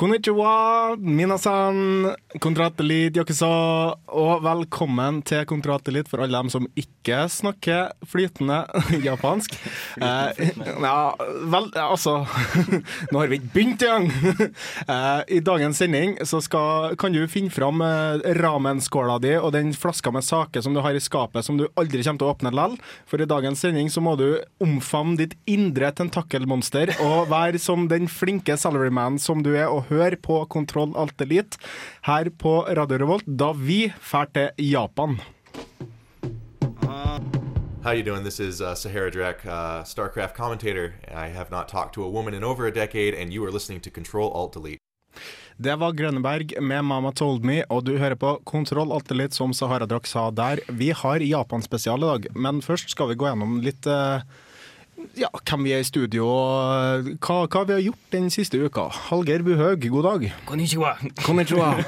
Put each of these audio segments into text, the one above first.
Konnichiwa, minasan, kontratelit, yakuza, og velkommen til kontratelit for alle dem som ikke snakker flytende japansk. Eh, ja, vel, altså Nå har vi ikke begynt engang! Eh, I dagens sending så skal, kan du finne fram eh, ramenskåla di og den flaska med saker som du har i skapet som du aldri kommer til å åpne likevel. For i dagens sending så må du omfavne ditt indre tentakelmonster og være som den flinke salaryman som du er, og hør på Kontroll Alt Elite her på Radio Revolt da vi drar til Japan. How you doing? This is uh, Sahara Drek, uh, StarCraft commentator. I have not talked to a woman in over a decade, and you are listening to Control Alt Delete. Det var Grønneberg med 'Mama Told Me', og du hører på Kontroll Alt Elite, som Sahara Drek sa der. Vi har Japan-spesial i dag, men først skal vi gå gjennom litt eh, ja, hvem vi er i studio og hva, hva vi har gjort den siste uka. Hallgeir Buhaug, god dag. Konnichiwa. Konnichiwa.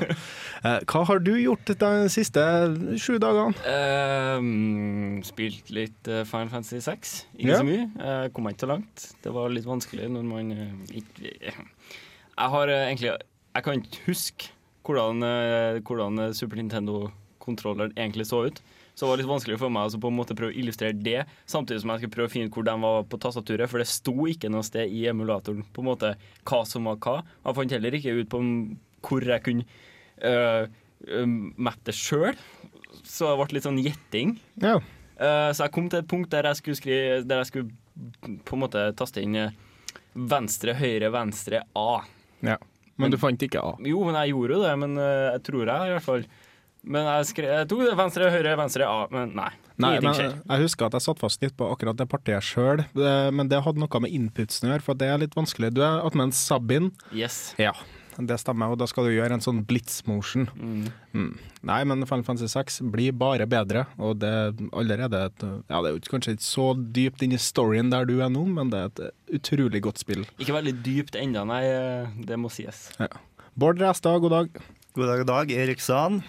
Eh, Hva har du gjort de siste sju dagene? Ehm, spilt litt eh, Final Fantasy 6. Ikke Ja. så mye. Uh, kom ikke så langt. Det var litt vanskelig når man eh, ikke Jeg har egentlig Jeg kan ikke huske hvordan, hvordan Super Nintendo-kontrolleren egentlig så ut. Så det var litt vanskelig for meg altså, på en måte prøve å illustrere det, samtidig som jeg skulle prøve å finne ut hvor de var på tastaturet, for det sto ikke noe sted i emulatoren på en måte hva som var hva. Jeg fant heller ikke ut på hvor jeg kunne uh, mappe det sjøl, så det ble litt sånn gjetting. Ja. Uh, så jeg kom til et punkt der jeg skulle, skrive, der jeg skulle på en måte taste inn venstre, høyre, venstre, A. ja. Men du fant ikke A. Jo, men jeg gjorde jo det, men uh, jeg tror jeg i hvert fall. Men jeg, skre, jeg tok det venstre, høyre, venstre, A, men nei. Nei, Ingenting skjer. jeg husker at jeg satt fast litt på akkurat det partiet sjøl, men det hadde noe med inputsen å gjøre, for det er litt vanskelig. Du er attmed Sabin. Yes. Ja, det stemmer, og da skal du gjøre en sånn blitz motion. Mm. Mm. Nei, men Final Fantasy 6 blir bare bedre, og det er allerede et, Ja, det er jo kanskje ikke så dypt inn i storyen der du er nå, men det er et utrolig godt spill. Ikke veldig dypt ennå, nei. eh, Det må sies. Bård Restad, god dag. God dag, dag. Erik Sand.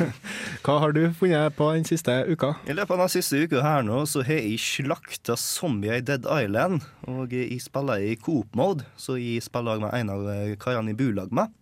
Hva har du funnet på den siste uka? I løpet av den siste uka her nå, så har jeg slakta zombier i Dead Island. Og jeg spiller i coop-mode, så jeg spiller med en av karene i bulag med.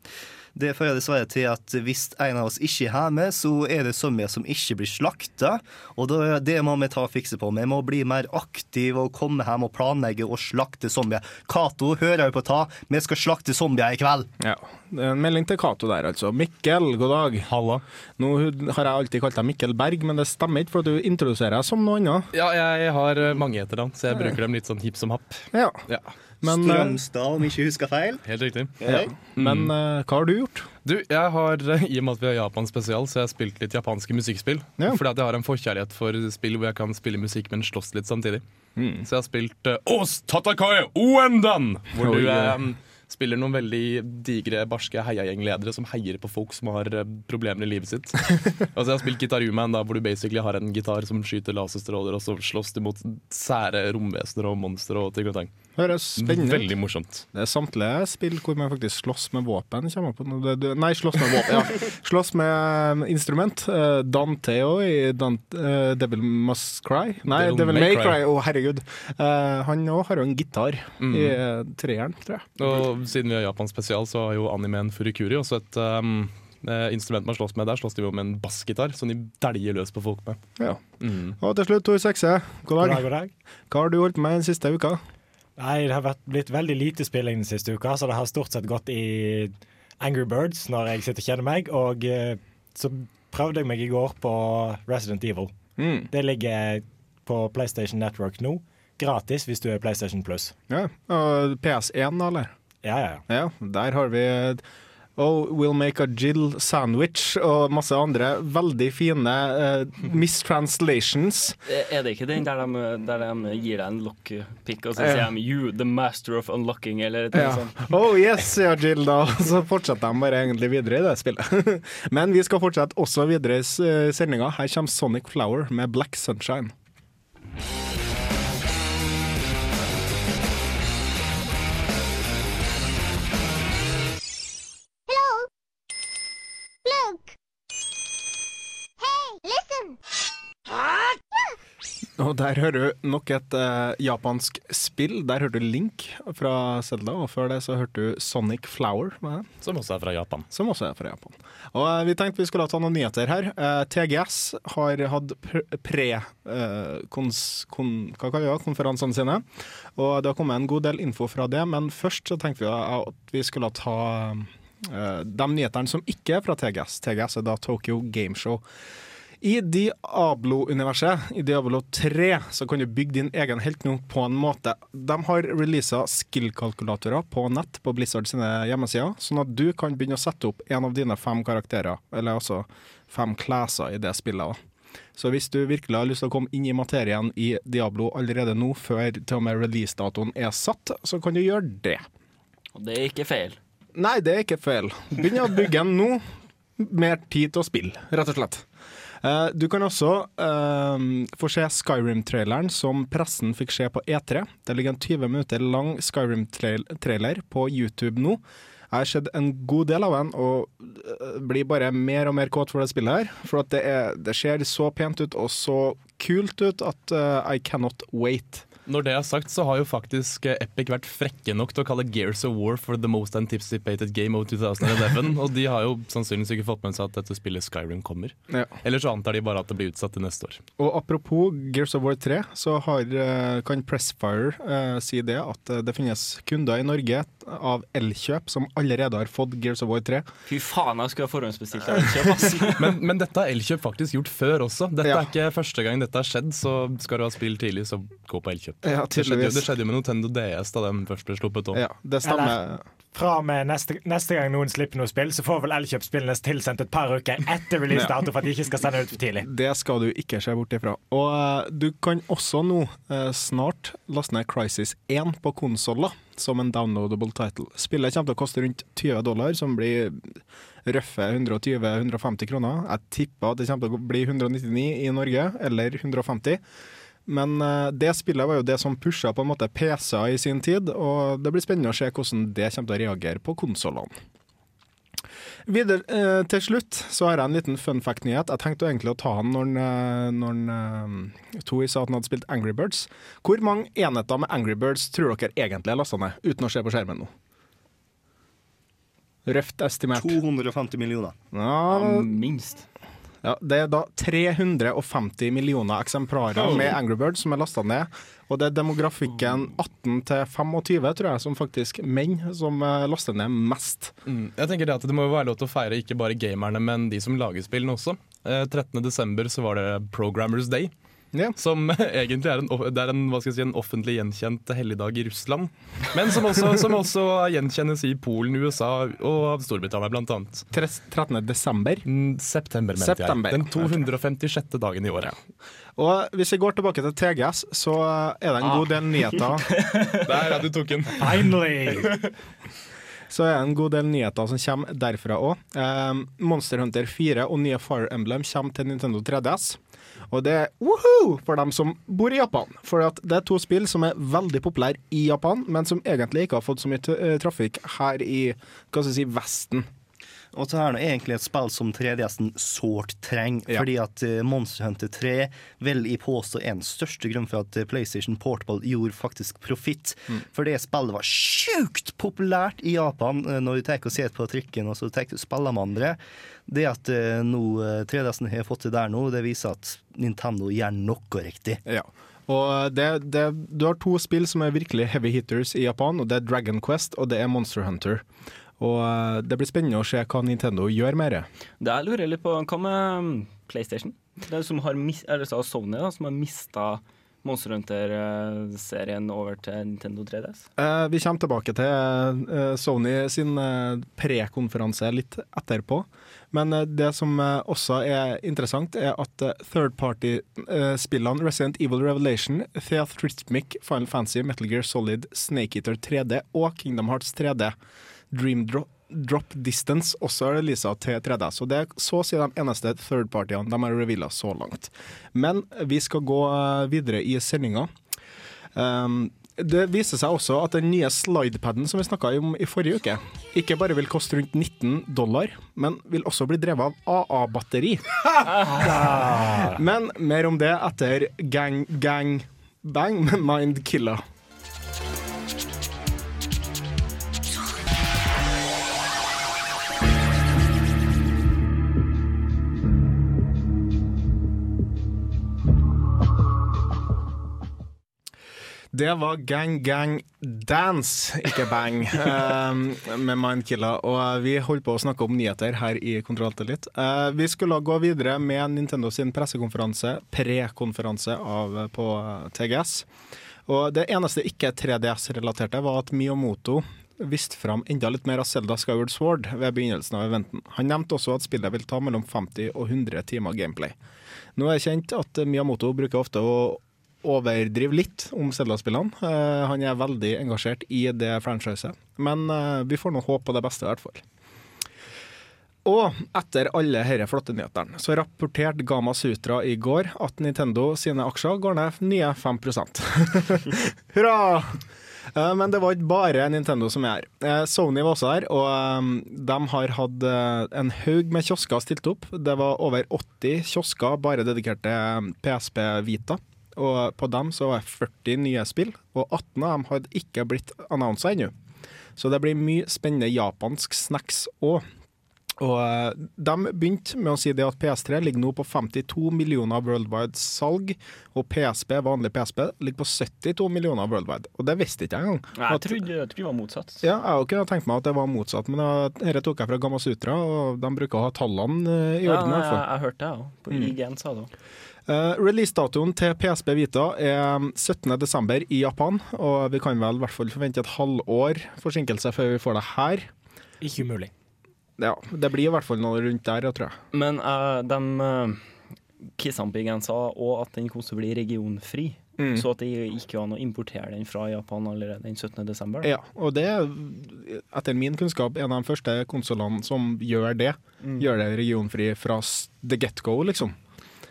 Det fører dessverre til at hvis en av oss ikke er hjemme, så er det zombier som ikke blir slakta. Og det må vi ta og fikse på. Vi må bli mer aktive og komme hjem og planlegge og slakte zombier. Cato, hører jeg på ta? Vi skal slakte zombier i kveld. Ja, En melding til Cato der, altså. Mikkel, god dag. Halla. Nå har jeg alltid kalt deg Mikkel Berg, men det stemmer ikke, for du introduserer deg som noe annet. Ja, jeg har mange etternavn, så jeg bruker dem litt sånn hipp som happ. Ja, Ja, men, eh, Strømstad, om ikke husker feil. Helt riktig. ja. men uh, hva har du gjort? Du, jeg har, I og med at vi har Japan spesial, så jeg har jeg spilt litt japanske musikkspill. Ja. Fordi at jeg har en forkjærlighet for spill hvor jeg kan spille musikk, men slåss litt samtidig. Mm. Så jeg har spilt uh, Os Tatakae Oendan! Hvor du eh, spiller noen veldig digre, barske heiagjengledere som heier på folk som har problemer i livet sitt. altså Jeg har spilt Gitaruman, da, hvor du basically har en gitar som skyter laserstråler, og så slåss du mot sære romvesener og monstre og ting og tang. Høres spennende ut. Veldig morsomt. Det er samtlige spill hvor man faktisk slåss med våpen. Nei, slåss med våpen. Ja. Slåss med eh, instrument. Danteo i Dante, uh, Devil Must Cry. Nei, Devil Devil, May May Cry. Å, Å, herregud. Uh, han òg har jo en gitar Mm. i eh, treeren, tror jeg. Og siden vi har Japan spesial, så har jo animeen Furikuri også et um, eh, instrument man slåss med. Der slåss de med en bassgitar, som de dæljer løs på folk med. Ja. Mm. Og til slutt, Tor Sekse. God God dag. dag, god dag. Hva har du holdt med den siste uka? Nei, det har vært, blitt veldig lite spilling den siste uka, så det har stort sett gått i Angry Birds når jeg sitter og kjenner meg. Og eh, så prøvde jeg meg i går på Resident Evil. Mm. Det ligger på PlayStation Network nå. Gratis hvis du er PlayStation Plus. Ja. Og PS1, da, eller? Ja, ja, ja. Ja, der har vi Oh, we'll make a Jill sandwich og masse andre veldig fine uh, mistranslations. Er det ikke den der de, der de gir deg en lockpick, og så sier sier de 'you, the master of unlocking', eller eller Ja. sånt? Oh yes, sier Jill da. Så fortsetter de bare egentlig videre i det spillet. Men vi skal fortsette også videre i sendinga. Her kommer Sonic Flower med Black Sunshine. Og der hører du nok et uh, japansk spill. Der hørte du Link fra Zelda, og før det så hørte du Sonic Flower. er? Som også er fra Japan. Som også er fra Japan. Og uh, Vi tenkte vi skulle ta noen nyheter her. Uh, TGS har hatt pre... eh, kons, kon, hva kaller vi det, konferansene sine. Og det har kommet en god del info fra det, men først så tenkte vi at vi skulle ta eh, de nyhetene som ikke er fra TGS. TGS er da Tokyo Game Show. I Diablo-universet, i Diablo 3, så kan du bygge din egen helt nå på en måte. De har releasa skill-kalkulatorer på nett på Blizzard sine hjemmesider, sånn at du kan begynne å sette opp en av dine fem karakterer, eller altså fem classer i det spillet. også. Så hvis du virkelig har lyst til å komme inn i materien i Diablo allerede nå, før til og med releasedatoen er satt, så kan du gjøre det. Og det er ikke feil. Nei, det er ikke feil. Begynn å bygge den nå. Mer tid til å spille, rett og slett. Eh, Du kan også uh, få se Skyrim-traileren som pressen fikk se på E3. Det ligger en 20 minutter lang Skyrim-trailer på YouTube nå. Jeg har sett en god del av den og eh, blir bare mer og mer kåt for det spillet her. For det, er, det ser så pent ut og så kult ut at uh, I cannot wait. Når det er sagt, så har jo faktisk eh, Epic vært frekke nok til å kalle Gears of War for the most anticipated game of 2011. og de har jo sannsynligvis ikke fått med seg at dette spillet Skyrim kommer. Ja. Eller så antar de bare at det blir utsatt til neste år. Og apropos Gears of War 3, så har, eh, kan Pressfire eh, si det at eh, det finnes kunder i Norge av Elkjøp som allerede har fått Gears of War 3. Fy faen, jeg skulle ha forhåndsbestilt Elkjøp. Men, men dette har Elkjøp faktisk gjort før også. Dette Ja. er ikke første gang dette har skjedd, så skal du ha spill tidlig, så gå på Elkjøp. Ja, det, skjedde jo, det skjedde jo med Nintendo DS da den først ble sluppet òg. Ja, det stemmer. Fra og med neste, neste gang noen slipper noe spill, så får vel Elkjøp spillene tilsendt et par uker etter releasedato for at de ikke skal sende ut for tidlig. Det skal du ikke se bort ifra. Og uh, du kan også nå uh, snart laste ned Crisis 1 på konsoller som en downloadable title. Spillet kommer til å koste rundt 20 dollar, som blir røffe 120-150 kroner. Jeg tipper at det kommer til å bli 199 i Norge, eller 150. Men eh, det spillet var jo det som pusha på en måte PC-er i sin tid, og det blir spennende å se hvordan det kommer til å reagere på konsollene. Videre eh, til slutt så har jeg en liten fun fact-nyhet. Jeg tenkte egentlig å ta den når, den, eh, når den, eh, Tori sa at han hadde spilt Angry Birds. Hvor mange enheter med Angry Birds tror dere egentlig er lasta ned, uten å se på skjermen nå? Røft estimert. 250 millioner. Ja, minst. Ja, det er da 350 millioner eksemplarer med Angry Birds som er lasta ned. Og det er demografikken 18 til 25, tror jeg, som faktisk menn som eh, laster ned mest. Mm. Jeg tenker det at Det må være lov til å feire ikke bare gamerne, men de som lager spillene også. Eh, 13. desember var det Programmers Day. Som egentlig er en, det er en, hva skal jeg si, en offentlig gjenkjent helligdag i Russland. Men som også, som også gjenkjennes i Polen, USA og Storbritannia annet. 13. desember? september, mente September. jeg. Den 256. dagen i året. Og hvis vi går tilbake til TGS, så er det en god del nyheter. Der, ja, du tok den. Finally! Så er det en god del nyheter som kommer derfra òg. Eh, Monster Hunter 4 og nye Fire Emblem kommer til Nintendo 3DS. Og det er woohoo for dem som bor i Japan. For det er to spill som er veldig populære i Japan, men som egentlig ikke har fått så mye eh, trafikk her i hva skal jeg si, Vesten. Og så er det egentlig et spill som 3DS-en sårt trenger, Ja. fordi at eh, Monster Hunter 3 vel i påstå er den største grunnen for at eh, PlayStation Portable gjorde faktisk profitt. Mm. For det spillet var sjukt populært i Japan eh, når du tar og ser på trikken og så tar du spiller med andre. Det at nå eh, 3DS-en har fått det der nå, det viser at Nintendo gjør noe riktig. Ja. Og det, det, du har to spill som er virkelig heavy hitters i Japan, og det er Dragon Quest og det er Monster Hunter. Og eh, det blir spennende å se hva Nintendo gjør med det. Jeg lurer litt på, hva med um, PlayStation? Det som har mis Sony da, som har mista Monster Hunter-serien over til Nintendo 3DS? Eh, vi kommer tilbake til eh, Sony sin eh, prekonferanse litt etterpå. Men eh, det som eh, også er interessant, er at eh, third party-spillene Resident Evil Revelation, Theath Rhythmic, Final Fantasy, Metal Gear Solid, Snake Eater 3D og Kingdom Hearts 3D, Dream Drop, Drop Distance, også er releasa til 3D. Så det er så å si de eneste third partyene de har reveala så langt. Men vi skal gå eh, videre i sendinga. Um, det viser seg også at den nye slidepaden som vi snakka om i forrige uke, ikke bare vil koste rundt 19 dollar, men vil også bli drevet av AA-batteri. men mer om det etter Gang Gang Bang med Mind Killer. Det var Gang Gang Dance, ikke Bang, eh, med Mindkilla. Og vi holdt på å snakke om nyheter her i Kontroll. Eh, vi skulle gå videre med Nintendo sin pressekonferanse, prekonferanse på TGS. Og det eneste ikke 3DS-relaterte var at Miyamoto viste fram enda litt mer av Zelda Skyward Sword ved begynnelsen av eventen. Han nevnte også at spillet vil ta mellom 50 og 100 timer gameplay. Nå er det kjent at Miyamoto bruker ofte å overdrive litt om Zelda-spillene. Uh, han er veldig engasjert i det franchiset, men uh, vi får nå håpe på det beste, i hvert fall. Og etter alle disse flotte nyhetene, så rapporterte Gama Sutra i går at Nintendo sine aksjer går ned nye 5 Hurra! Eh, Men det var ikke bare Nintendo som er her. Eh, Sony var også her, og de har hatt en haug med kiosker stilt opp. Det var over 80 kiosker bare dedikert til PSP Vita. Og på dem så var det 40 nye spill, og 18 av dem hadde ikke blitt annonsa ennå. Så det blir mye spennende japansk snacks òg. Og eh, De begynte med å si det at PS3 ligger nå på 52 millioner worldwide salg, og PSP, vanlig PSP ligger på 72 millioner worldwide. Og det visste ikke jeg engang. Nei, jeg At- trodde, jeg trodde det var motsatt. ja, jeg kunne tenkt meg at det var motsatt, men eh, dette tok jeg fra Gamma Sutra, og de bruker å ha tallene eh, i Ja, orden. Ja, jeg, fall. jeg hørte det òg. På Mm. IGN sa det òg. Uh, Releasedatoen til PSB Vita er 17.12. i Japan, og vi kan vel i hvert fall forvente et halvår forsinkelse før vi får det her. Ikke umulig. Ja, Det blir i hvert fall noe rundt der, jeg tror jeg. Men uh, de uh, kissene på sa òg at den kom til å bli regionfri. Mm. Så at det ikke an å importere den fra Japan allerede den 17. desember. Ja, og det er etter min kunnskap en av de første konsulene som gjør det. Mm. Gjør det regionfri fra the get-go, liksom.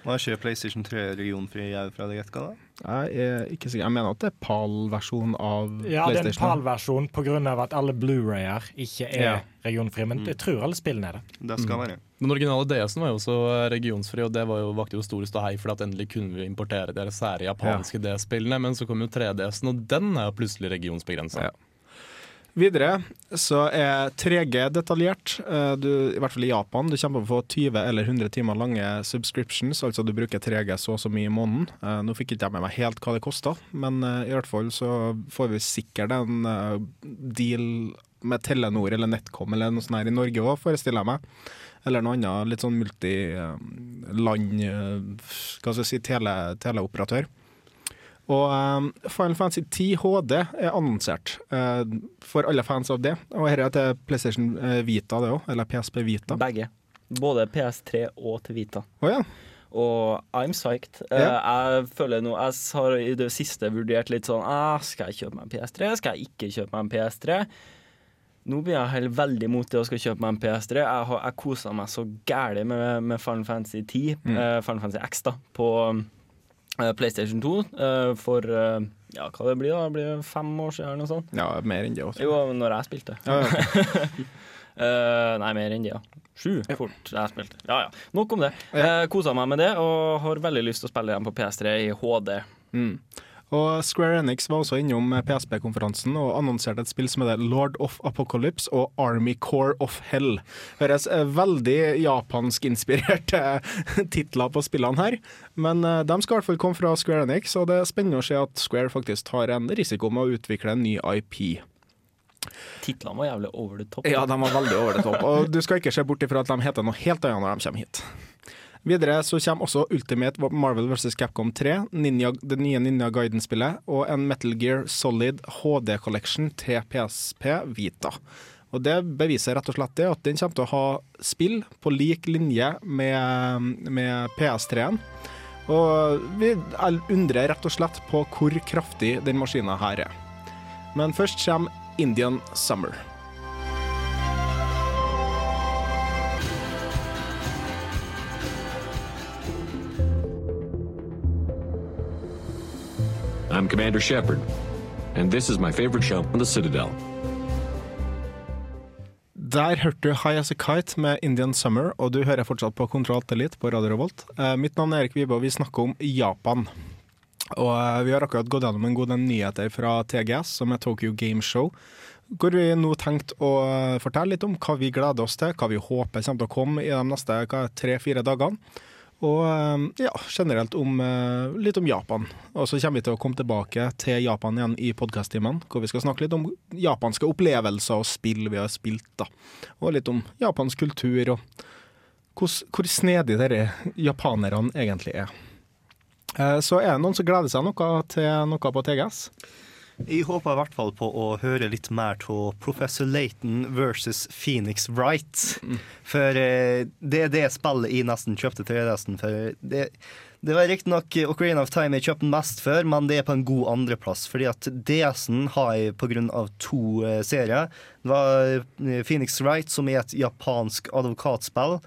Var skjer PlayStation 3 regionfri her fra det get-go, da? Jeg er ikke sikker. Jeg mener at det er PAL-versjon av Ja, det er en PlayStation. PAL-versjon pga. at alle Blu-rayer ikke er Ja. regionfri. men jeg tror alle spillene er det. Det skal være. Den originale DS-en var jo også regionsfri, og det var jo, vakte jo stor ståhei for at endelig kunne vi importere de sære japanske DS-spillene, men så kom jo 3DS-en, og den er jo plutselig regionsbegrensa. Ja. Videre så er 3G detaljert. Eh, Du, I hvert fall i Japan. Du kommer til å få 20 eller 100 timer lange subscriptions, altså du bruker 3G så og så mye i måneden. Eh, Nå fikk ikke jeg med meg helt hva det kosta, men eh, i hvert fall så får vi sikkert en deal med Telenor eller NetCom eller noe sånt her i Norge òg, forestiller jeg meg. Eller noe annet litt sånn multiland Hva skal jeg si, tele, teleoperatør. Og um, Final Fantasy 10 HD er annonsert uh, for alle fans av det. Og her er til PlayStation eh, Vita, det òg. Eller PSP Vita. Begge. Både PS3 og til Vita. Oh, ja. Og I'm psyched. Yeah. jeg føler nå Jeg har i det siste vurdert litt sånn ah, Skal jeg kjøpe meg en PS3? Skal jeg ikke kjøpe meg en PS3? Nå blir jeg helt veldig mot det å skal kjøpe meg en PS3. Jeg, har, jeg kosa meg så gæli med, med Final Fantasy 10, Mm. uh, Final Fantasy X, da, på PlayStation 2 eh, for eh, Ja, hva det blir da? Det blir fem år siden eller noe sånt? ja, mer enn det også. Jo, når jeg spilte. Ja, ja. Eh, nei, mer enn det, ja. Sju fort jeg spilte. Ja ja, nok om det. Ja. Kosa meg med det, og har veldig lyst til å spille igjen på PS3 i HD. Mm. Og Square Enix var også innom PSP-konferansen og annonserte et spill som heter Lord of Apocalypse og Army Core of Hell. Høres eh, veldig japansk-inspirerte titler på spillene her, men eh, de skal i hvert fall komme fra Square Enix, og det er spennende å se at Square faktisk tar en risiko med å utvikle en ny IP. Titlene var jævlig over the top. Ja, de var veldig over det topp. Og du skal ikke se bort ifra at de heter noe helt annet når de kommer hit. Videre så kommer også Ultimate Marvel vs. Capcom 3, Ninja, det nye Ninja Gaiden-spillet, og en Metal Gear Solid HD Collection til PSP Vita. Og Det beviser rett og slett det at den kommer til å ha spill på lik linje med, med PS3-en. Og vi undrer rett og slett på hvor kraftig den maskinen her er. Men først kommer Indian Summer. I'm Commander Shepard, and this is my favorite show on the Citadel. Der hørte du High As A Kite med Indian Summer, og du hører fortsatt på Kontroll Elite på Radio Revolt. Eh, mitt navn er Erik Vibe, og vi snakker om Japan. Og eh, vi har akkurat gått gjennom en god del nyheter fra TGS, som er Tokyo Game Show. Hvor vi nå tenkt å eh, fortelle litt om hva vi gleder oss til, hva vi håper kommer til å komme i de neste tre-fire dagene. Og eh, ja, generelt om, eh, litt om Japan. Og så kommer vi til å komme tilbake til Japan igjen i podkast-timene, hvor vi skal snakke litt om japanske opplevelser og spill vi har spilt. da. Og litt om japansk kultur og hvor, hvor snedig disse japanerne egentlig er. Eh, Så er det noen som gleder seg noe til noe på TGS? Jeg håper i hvert fall på å høre litt mer av Professor Laton versus Phoenix Wright. For eh, det er det spillet jeg nesten kjøpte 3DS-en for. Det, det var riktignok Ocarina of Time jeg kjøpte mest før, men det er på en god andreplass. Fordi at DS-en har jeg av to eh, serier. Det var eh, Phoenix Wright, som er et japansk advokatspill.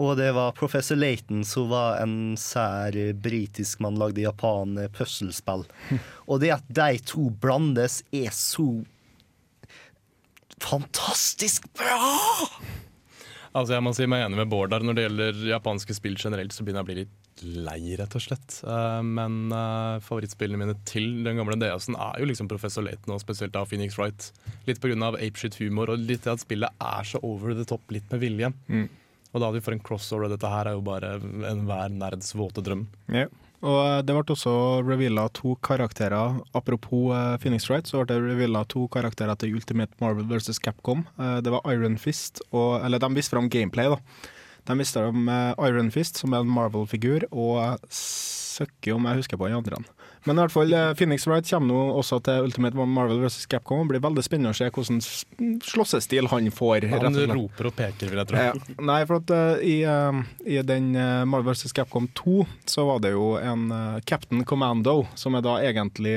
Og det var Professor Laton, som var en sær britisk mann lagde Japan eh. Og det at de to blandes, er så fantastisk bra! Altså jeg må si meg enig med Bård der. Når det gjelder japanske spill generelt, så begynner jeg å bli litt lei, rett og slett. Eh, men eh, favorittspillene mine til den gamle DS-en er jo liksom Professor Laton og spesielt av Phoenix Wright. Litt pga. apeshit-humor og litt at spillet er så over the top, litt med vilje. Mm. Og da vi får en crossover, dette her er jo bare enhver nerds våte drøm. Ja. Og eh, det ble også reveala to karakterer. Apropos eh, Phoenix Wright, så ble det reveala to karakterer til Ultimate Marvel vs. Capcom. Eh, det var Iron Fist og Eller de viste fram gameplay, da. De viste fram Iron Fist, som er en Marvel-figur, og søkker om jeg husker på den andre. Men i hvert fall, eh, Phoenix Wright kommer nå også til Ultimate Marvel vs. Capcom. Det blir veldig spennende å se hvordan slåssestil han får. Han roper og peker, vil jeg tro. Ja. Nei, for at uh, i, uh, i den uh, Marvel vs. Capcom 2 så var det jo en eh, Captain Commando, som er da egentlig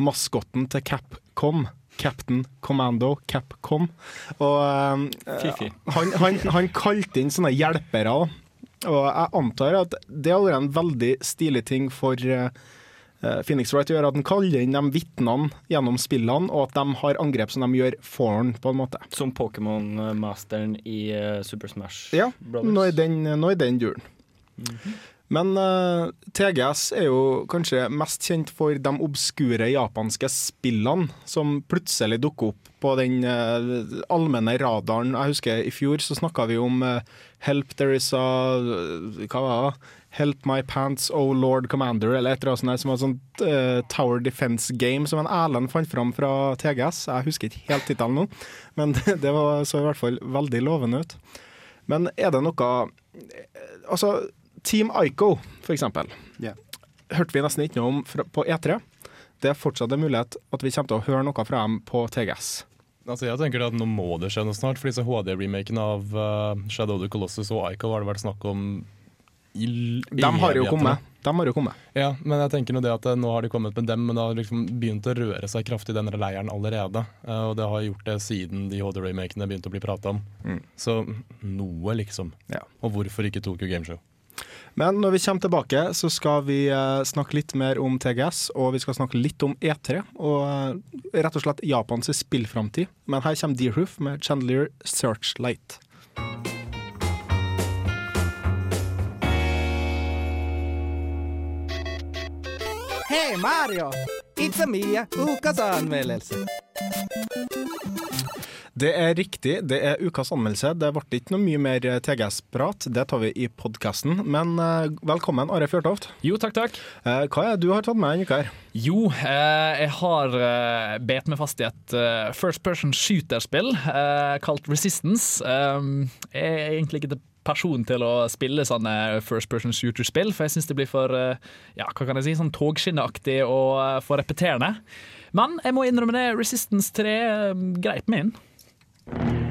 maskotten til Capcom. Captain Commando, Capcom. Og eh, han, han, han kalte inn sånne hjelpere. Og jeg antar at det er vært en veldig stilig ting for eh, eh, Phoenix Wright gjør at han kaller inn de vitnene gjennom spillene, og at de har angrep som de gjør for han, på en måte. Som Pokémon-masteren i eh, Super Smash Ja, Brothers. nå i den, nå i den duren. Men uh, TGS er jo kanskje mest kjent for de obskure japanske spillene som plutselig dukker opp på den uh, allmenne radaren. Jeg husker i fjor så snakka vi om uh, Help There Is A Hva var det? Help My Pants, Oh Lord Commander, eller et eller annet sånt, som var sånt uh, Tower Defense Game som en Erlend fant fram fra TGS. Jeg husker ikke helt tittelen nå, men det, det var, så i hvert fall veldig lovende ut. Men er det noe Altså, Team Ico, for eksempel. yeah. Hørte vi nesten ikke noe om fra, på E3. Det er fortsatt en mulighet at vi kommer til å høre noe fra dem på TGS. Altså jeg tenker at Nå må det skje noe snart, for disse HD-remakene av uh, Shadow of the Colossus og Ico har det vært snakk om De har jo kommet. De har jo kommet. Ja, men jeg tenker nå det at eh, nå har de kommet med dem, men det har liksom begynt å røre seg kraftig i den leiren allerede. Eh, Og det har gjort det siden de HD-remakene begynte å bli prata om. Mm. Så noe, liksom. Ja. Og hvorfor ikke Tokyo Gameshow? Men når vi kommer tilbake, så skal vi eh, snakke litt mer om TGS, og vi skal snakke litt om E3, og rett og slett Japans spillframtid. Men her kommer Deerhoof med Chandelier Searchlight. Hei Mario! It's a Mia, ukas anmeldelse. Det er riktig, det er ukas anmeldelse. Det ble ikke noe mye mer TGS-prat, det tar vi i podkasten. Men eh, velkommen, Are Fjørtoft. Jo, takk, takk. Eh, hva er det du har tatt med denne uka? Jo, eh, jeg har eh, bet meg fast i et eh, first person shooter-spill eh, kalt Resistance. Jeg er egentlig ikke det person til å spille sånne first person shooter-spill, for jeg syns det blir for eh, ja, hva kan jeg si, sånn togskinneaktig og eh, for repeterende. Men jeg må innrømme det, Resistance 3 eh, greit meg inn.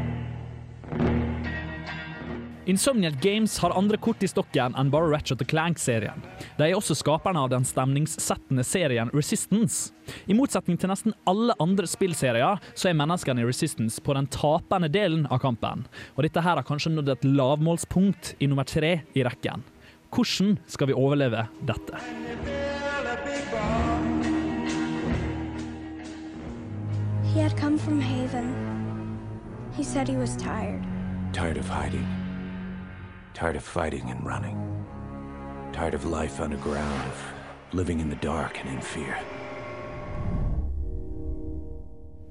Insomniac Games har andre kort i stokken enn bare Ratchet Clank-serien. De er også skaperne av den stemningssettende serien Resistance. I motsetning til nesten alle andre spillserier, så er menneskene i Resistance på den tapende delen av kampen. Og dette her har kanskje nådd et lavmålspunkt i nummer tre i rekken. Hvordan skal vi overleve dette? He had come from Haven. He said he was tired. Tired of hiding. Tired of fighting and running. Tired of life underground, of living in the dark and in fear.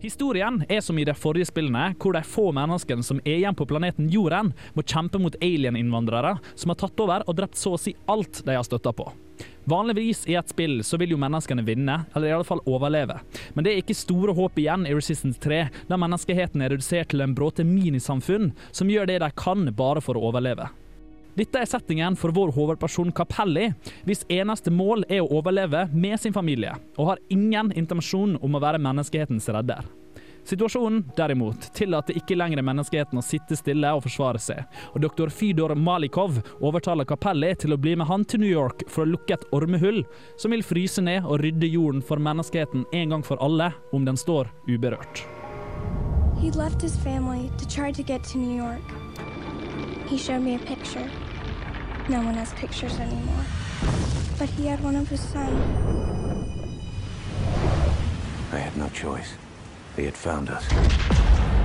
Historien er som i de forrige spillene, hvor de få menneskene som er igjen på planeten Jorden, må kjempe mot alien-innvandrere som har tatt over og drept så å si alt de har støtta på. Vanligvis i et spill så vil jo menneskene vinne, eller i alle fall overleve. Men det er ikke store håp igjen i Resistance 3, da menneskeheten er redusert til en bråte minisamfunn som gjør det de kan bare for å overleve. Dette er settingen for vår hovedperson Capelli, hvis eneste mål er å overleve med sin familie, og har ingen intensjon om å være menneskehetens redder. Situasjonen, derimot, tillater ikke lenger menneskeheten å sitte stille og forsvare seg, og doktor Fydor Malikov overtaler Capelli til å bli med han til New York for å lukke et ormehull som vil fryse ned og rydde jorden for menneskeheten en gang for alle, om den står uberørt. He left his family to try to get to New York. He showed me a picture. No one has pictures anymore. But he had one of his son. I had no choice. They had found us.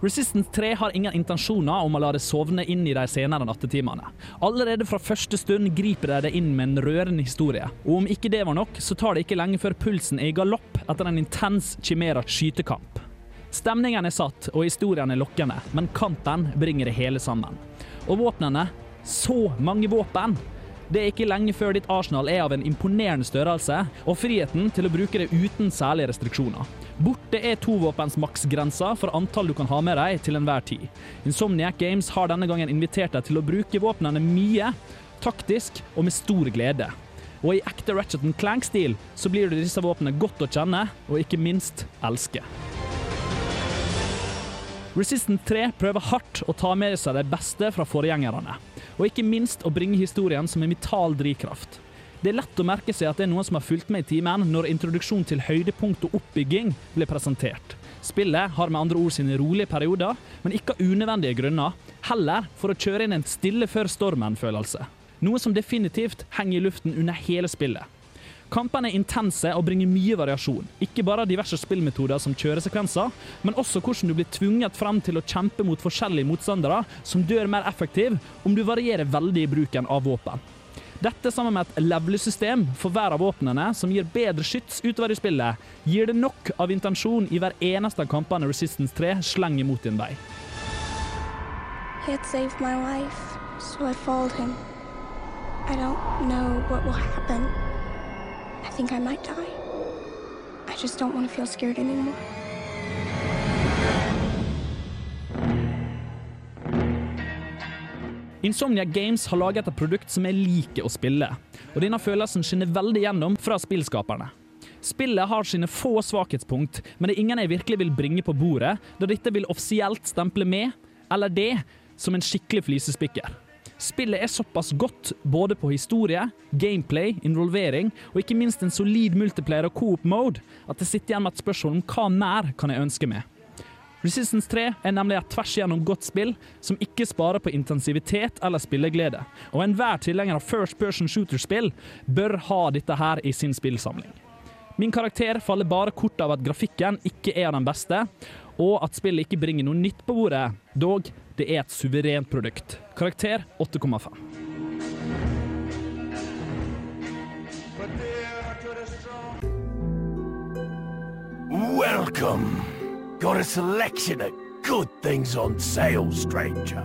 Resistance 3 har ingen intensjoner om å la det sovne inn i de senere nattetimene. Allerede fra første stund griper de det inn med en rørende historie. Og om ikke det var nok, så tar det ikke lenge før pulsen er i galopp etter en intens Chimera skytekamp. Stemningen er satt, og historien er lokkende, men kampen bringer det hele sammen. Og våpnene så mange våpen! Det er ikke lenge før ditt arsenal er av en imponerende størrelse, og friheten til å bruke det uten særlige restriksjoner. Borte er tovåpens maksgrensa for antall du kan ha med deg til enhver tid. Insomniac Games har denne gangen invitert deg til å bruke våpnene mye, taktisk og med stor glede. Og i ekte Ratchet Clank-stil så blir du disse våpnene godt å kjenne, og ikke minst elske. Resistance 3 prøver hardt å ta med seg det beste fra forgjengerne, og ikke minst å bringe historien som en vital drivkraft. Det er lett å merke seg at det er noen som har fulgt med i timen når introduksjon til høydepunkt og oppbygging ble presentert. Spillet har med andre ord sine rolige perioder, men ikke av unødvendige grunner. Heller for å kjøre inn en stille før stormen-følelse. Noe som definitivt henger i luften under hele spillet. Kampene er intense og bringer mye variasjon. Ikke bare diverse spillmetoder som kjøresekvenser, men også hvordan du blir tvunget frem til å kjempe mot forskjellige motstandere som dør mer effektiv om du varierer veldig i bruken av våpen. Dette sammen med et level-system for hver av våpnene som gir bedre skyts utover i spillet, gir det nok av intensjon i hver eneste av kampene Resistance 3 slenger mot din vei. Life, so I. I don't know what will happen. I think I might die. I just don't want to feel scared anymore. Insomnia Games har laget et produkt som jeg liker å spille, og denne følelsen skinner veldig gjennom fra spillskaperne. Spillet har sine få svakhetspunkt, men det er ingen jeg virkelig vil bringe på bordet, da dette vil offisielt stemple med, eller det, som en skikkelig flisespikker. Spillet er såpass godt både på historie, gameplay, involvering og ikke minst en solid multiplayer og coop mode at det sitter igjen med et spørsmål om hva mer kan jeg ønske meg. Resistance 3 er nemlig et tvers igjennom godt spill som ikke sparer på intensivitet eller spilleglede, og enhver tilhenger av first person shooter-spill bør ha dette her i sin spillsamling. Min karakter faller bare kort av at grafikken ikke er den beste, og at spillet ikke bringer noe nytt på bordet. Dog, det er et suverent produkt. Karakter 8,5. Welcome. Got a selection of good things on sale, stranger.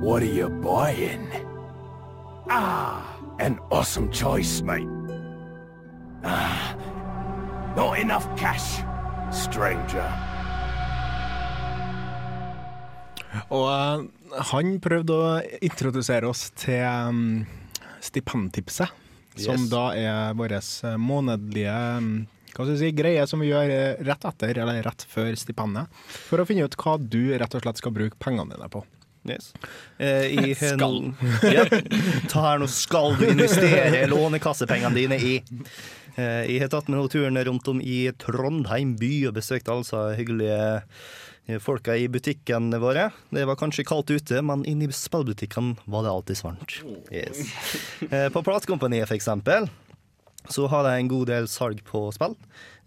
What are you buying? Ah, an awesome choice, mate. Ah, Not enough cash, stranger. Og eh, han prøvde å introdusere oss til um, stipendtipset, som Yes. da er vårt månedlige um, hva skal jeg si, greie som vi gjør eh, rett etter, eller rett før stipendet, for å finne ut hva du rett og slett skal bruke pengene dine på. Yes. Eh, i, Skal. Ja. Ta her nå skal du investere lånekassepengene dine i. Eh, jeg har tatt med noen turen rundt om i Trondheim by og besøkt altså hyggelige eh, folka i butikkene våre. Det var kanskje kaldt ute, men inne i spillbutikkene var det alltid varmt. Yes. Eh, på platekompaniet, for eksempel, så har jeg en god del salg på spill.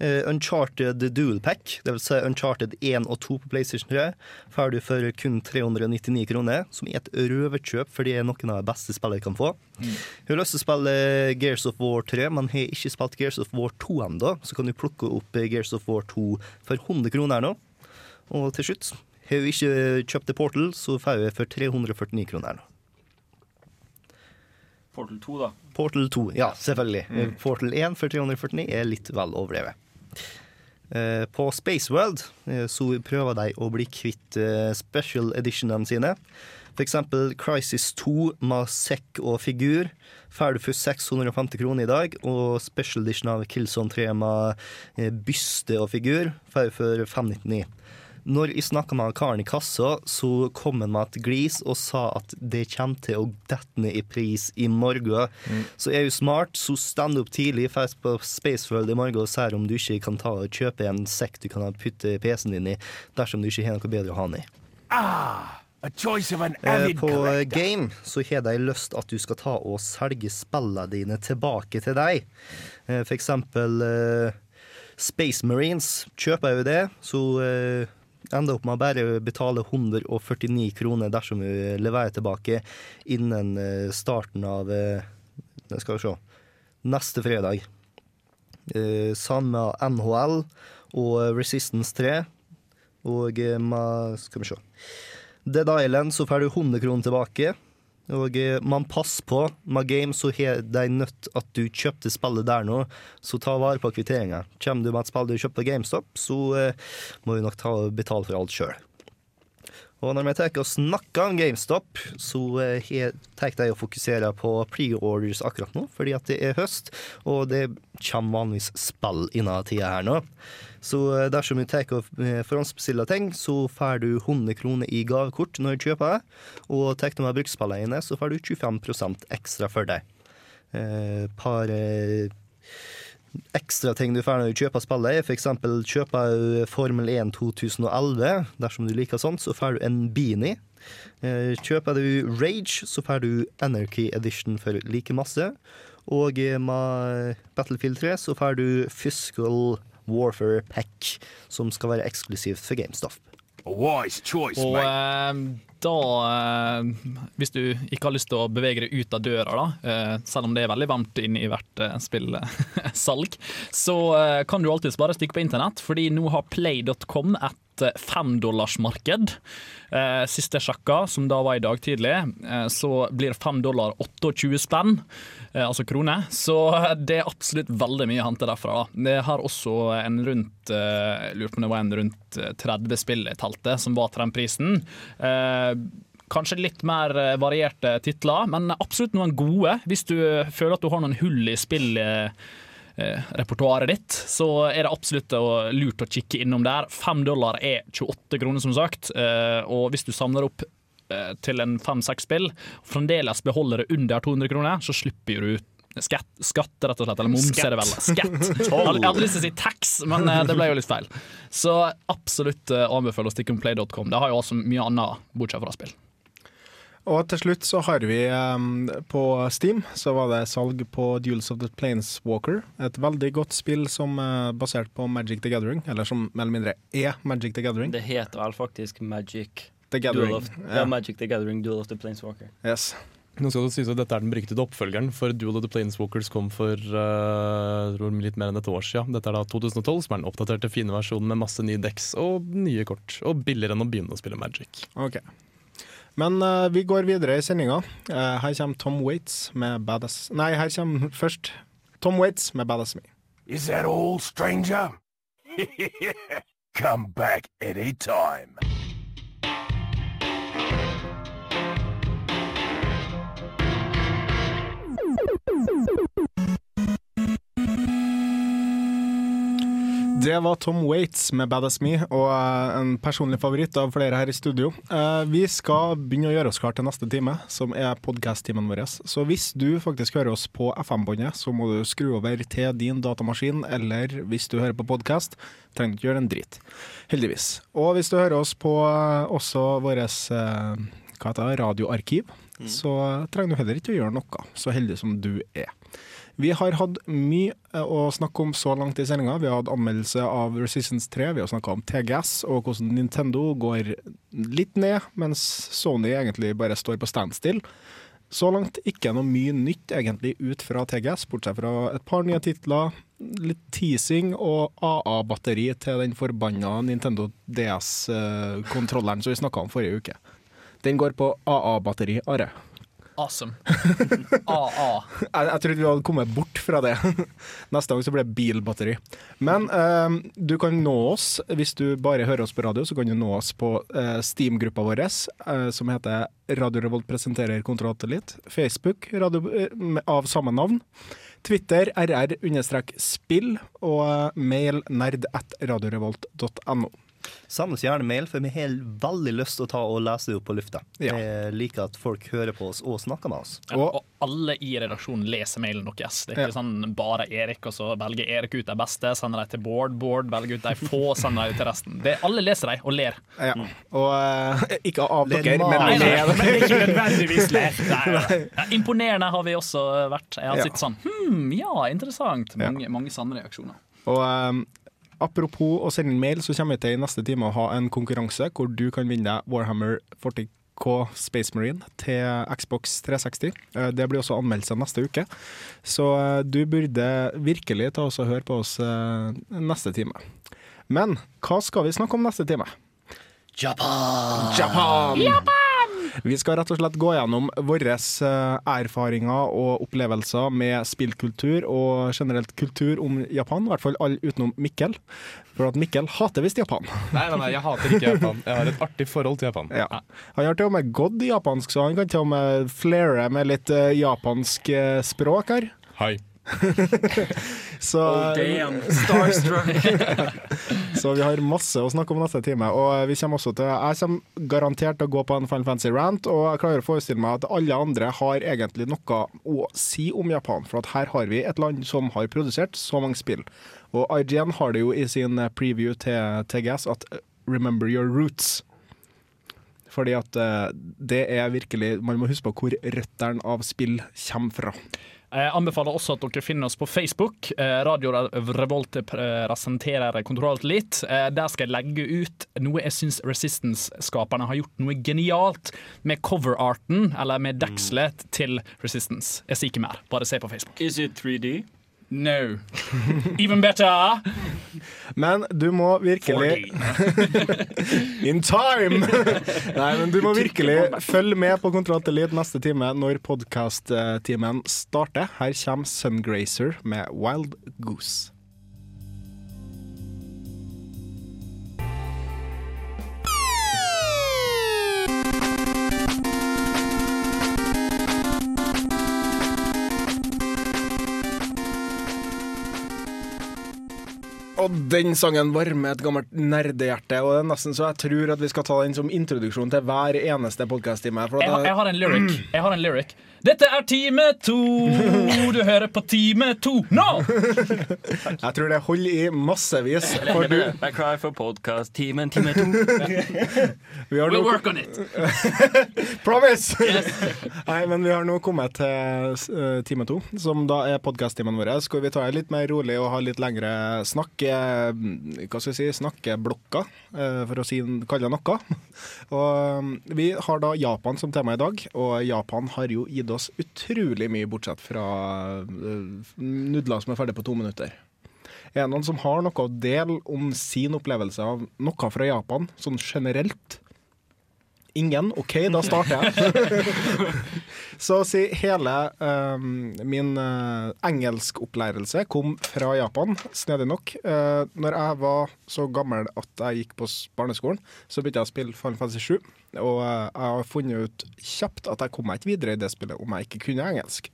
Uh, Uncharted Dual Pack, det vil si Uncharted 1 og 2 på PlayStation 3, får du for kun 399 kroner, som er et røverkjøp, for det er noen av de beste spillene jeg kan få. Jeg har lyst til å spille Gears of War 3, men har ikke spilt Gears of War 2 ennå, så kan du plukke opp Gears of War 2 for 100 kroner nå. Og til slutt, har hun ikke kjøpt The Portal, så får hun for 349 kroner nå. Portal 2, da. Portal 2, ja, selvfølgelig. Mm. Portal 1 for 349 er litt vel overdrevet. Eh, På Spaceworld eh, så prøver de å bli kvitt eh, special editionene sine. For eksempel Crisis 2 med sekk og figur får du for 650 kroner i dag. Og special edition av Killzone 3 med eh, byste og figur får du for 599. Når jeg snakka med karen i kassa, så kom han med et glis og sa at det kommer til å dette ned i pris i morgen. Så er du smart, så stand opp tidlig først på Spaceworld i morgen og ser om du ikke kan ta og kjøpe en sekk du kan putte PC-en din i, dersom du ikke har noe bedre å ha den i. Ah, a choice of an Eh, På. Game så har de lyst at du skal ta og selge spillene dine tilbake til deg. Eh, For eksempel eh, Space Marines. Kjøper jeg jo det, så ender opp med å bare betale 149 kroner dersom hun leverer tilbake innen eh, starten av eh, Skal se neste fredag. Sammen Samme NHL og Resistance 3. Og eh, med Skal vi se. Dead Island så får du 100 kroner tilbake. Og eh, man passer på. Med game så har de nødt at du kjøpte spillet der nå, så ta vare på kvitteringa. Kommer du med et spill du kjøpte på GameStop, så eh, må du nok ta og betale for alt sjøl. Og når vi tar og snakker om GameStop, så eh, tar de å fokusere på pre-orders akkurat nå, fordi at det er høst, og det kommer vanligvis spill innen tida her nå. Så eh, dersom du tar og eh, forhåndsbestiller ting, så får du 100 kroner i gavekort når du kjøper det, og tar du med bruksspillene dine, så får du 25 ekstra for deg. Eh, par ekstra ting du får når du kjøper spillet, er f.eks. kjøper du Formel 1 2011. Dersom du liker sånt, så får du en beanie. Kjøper du Rage, så får du Anarchy Edition for like masse. Og med Battlefield 3 så får du Fiscal Warfare Pack, som skal være eksklusivt for GameStop. Wise choice, Og eh, da eh, Hvis du ikke har lyst til å bevege deg ut av døra, da, eh, selv om det er veldig varmt inne i hvert eh, spillsalg, så eh, kan du alltids bare stikke på internett, fordi nå har play.com et eh, femdollarsmarked. Eh, siste sjakka, som da var i dag tidlig, eh, så blir fem dollar 28 spenn, altså kroner. Så eh, det er absolutt veldig mye å hente derfra. Det har også en rundt eh, lurer på om det var en rundt eh, 30 spill i teltet som var til den prisen. Eh, Kanskje litt mer eh, varierte titler, men absolutt noen gode. Hvis du eh, føler at du har noen hull i spill eh, eh, repertoaret ditt, så er det absolutt lurt å kikke innom der. Fem dollar er 28 kroner, som sagt. eh, Og hvis du samler opp eh, til en fem-seks spill, og fremdeles beholder det under 200 kroner, så slipper du ut skatt, skatt, rett og slett. Eller moms, er det vel. Skatt. Jeg hadde lyst til å si tax, men eh, det ble jo litt feil. Så absolutt eh, anbefaler å stikke om play.com. Det har jo også mye annet, bortsett fra spill. Og til slutt så har vi um, på Steam så var det salg på Duels of the Planeswalker. Et veldig godt spill som er basert på Magic the Gathering, eller som mer eller mindre er Magic the Gathering. Det heter vel faktisk Magic The Gathering, of, ja. ja. Magic the Gathering, Duel of the Planeswalker. Yes. Nå skal det sies at Dette er den beryktede oppfølgeren, for Duel of the Planeswalkers kom for uh, tror litt mer enn et år siden. Dette er da 2012, som er den oppdaterte fine versjonen med masse nye decks og nye kort. Og billigere enn å begynne å spille Magic. Okay. Men uh, vi går videre i sendinga. Uh, her kommer Tom Waits med Badass Nei, her kommer først Tom Waits med Badass Me. Is that all, stranger? Come back any Det var Tom Waits med 'Badass Me', og eh, en personlig favoritt av flere her i studio. Eh, Vi skal begynne å gjøre oss klar til neste time, som er podkast-timen vår. Så hvis du faktisk hører oss på FM-båndet, så må du skru over til din datamaskin, eller hvis du hører på podkast, trenger du ikke gjøre en drit. Heldigvis. Og hvis du hører oss på eh, også vårt hva heter så trenger du heller ikke å gjøre noe, så heldig som du er. Vi har hatt mye eh, å snakke om så langt i sendinga. Vi har hatt anmeldelse av Resistance 3, vi har snakka om TGS og hvordan Nintendo går litt ned, mens Sony egentlig bare står på standstill. Så langt ikke noe mye nytt egentlig ut fra TGS, bortsett fra et par nye titler, litt teasing og AA-batteri til den forbanna Nintendo DS-kontrolleren som vi snakka om forrige uke. Den går på AA-batteri, Are. Awesome. AA. Jeg, jeg trodde vi hadde kommet bort fra det. Neste gang så blir det bilbatteri. Men eh, du kan nå oss, hvis du bare hører oss på radio, så kan du nå oss på eh, Steam-gruppa vår, eh, som heter Radio Revolt presenterer Kontrollatellitt. Facebook radio, eh, av samme navn. Twitter rr-spill og eh, mail nerd at radiorevolt.no. Send oss gjerne mail, for vi har veldig lyst til å ta og lese det opp på lufta. Jeg liker at folk hører på oss og snakker med oss. Ja, og alle i redaksjonen leser mailen deres. Det er ikke Ja. sånn bare Erik, og så velger Erik ut de beste, sender de til Bård, Bård velger ut de få, sender de til resten. Det, alle leser de og ler. Ja. Og uh, ikke av Ler dere, men Nei, nei, med men det ikke nødvendigvis ler. Ja, imponerende har vi også vært. Jeg har Ja. sittet sånn Hm, ja, interessant. Mange, mange sanne reaksjoner. Og eh, apropos å sende inn mail, så kommer vi til i neste time å ha en konkurranse hvor du kan vinne deg Warhammer 40K Space Marine til Xbox 360. Eh, Det blir også anmeldelse neste uke. Så eh, du burde virkelig ta oss og høre på oss eh, neste time. Men hva skal vi snakke om neste time? Japan! Japan! Japan! Vi skal rett og slett gå gjennom våre eh, erfaringer og opplevelser med spillkultur og generelt kultur om Japan, i hvert fall alle utenom Mikkel. For at Mikkel hater visst Japan. Nei, nei, nei, jeg hater ikke Japan. Jeg har et artig forhold til Japan. Ja. Han har til og med gått i japansk, så han kan til og med flere med litt eh, japansk eh, språk her. Hei. Så, Oh, damn. Starstruck. så vi har masse å snakke om neste time. Og vi kommer også til Jeg kommer garantert til å gå på en Final Fantasy rant, og jeg klarer å forestille meg at alle andre har egentlig noe å si om Japan. For at her har vi et land som har produsert så mange spill. Og IGN har det jo i sin preview til TGS at uh, 'remember your roots'. Fordi at eh, det er virkelig Man må huske på hvor røttene av spill kommer fra. Jeg anbefaler også at dere finner oss på Facebook. Eh, Radio Revolt eh, presenterer Kontroll litt. Eh, Der skal jeg legge ut noe jeg syns Resistance-skaperne har gjort noe genialt med coverarten, eller med dekselet til Resistance. Jeg sier ikke mer, bare se på Facebook. Is it 3D? No. Even better! Men du må virkelig In time! Nei, men du må virkelig følge med på Kontroll til lyd neste time når podkast-timen starter. Her kommer Sungrazer med Wild Goose. Og den sangen varmer et gammelt nerdehjerte, og det er nesten så jeg tror at vi skal ta den som introduksjon til hver eneste podkast-time. Jeg, jeg har en lyric. Jeg har en lyric. Dette er time to! Du hører på time to nå! Jeg tror det holder i massevis. For du, I cry for podcast. Timen, time to. vi har We'll work on it. Promise! Nei, men vi har nå kommet til eh, time to, som da er podkast-timen vår. Skal vi ta det litt mer rolig og ha litt lengre snakk, eh, hva skal jeg si, snakkeblokka, eh, for å si, kalle det noe. Og eh, vi har da Japan som tema i dag, og Japan har jo gitt oss utrolig mye, bortsett fra eh, nudler som er ferdig på to minutter. Er det noen som har noe å dele om sin opplevelse av noe fra Japan, sånn generelt? Ingen? OK, da starter jeg. Så å si hele eh, min uh, engelskopplærelse kom fra Japan, snedig nok. Uh, når jeg var så gammel at jeg gikk på barneskolen, så begynte jeg å spille Final Fantasy 7. Og uh, jeg har funnet ut kjapt at jeg kom meg ikke videre i det spillet om jeg ikke kunne engelsk.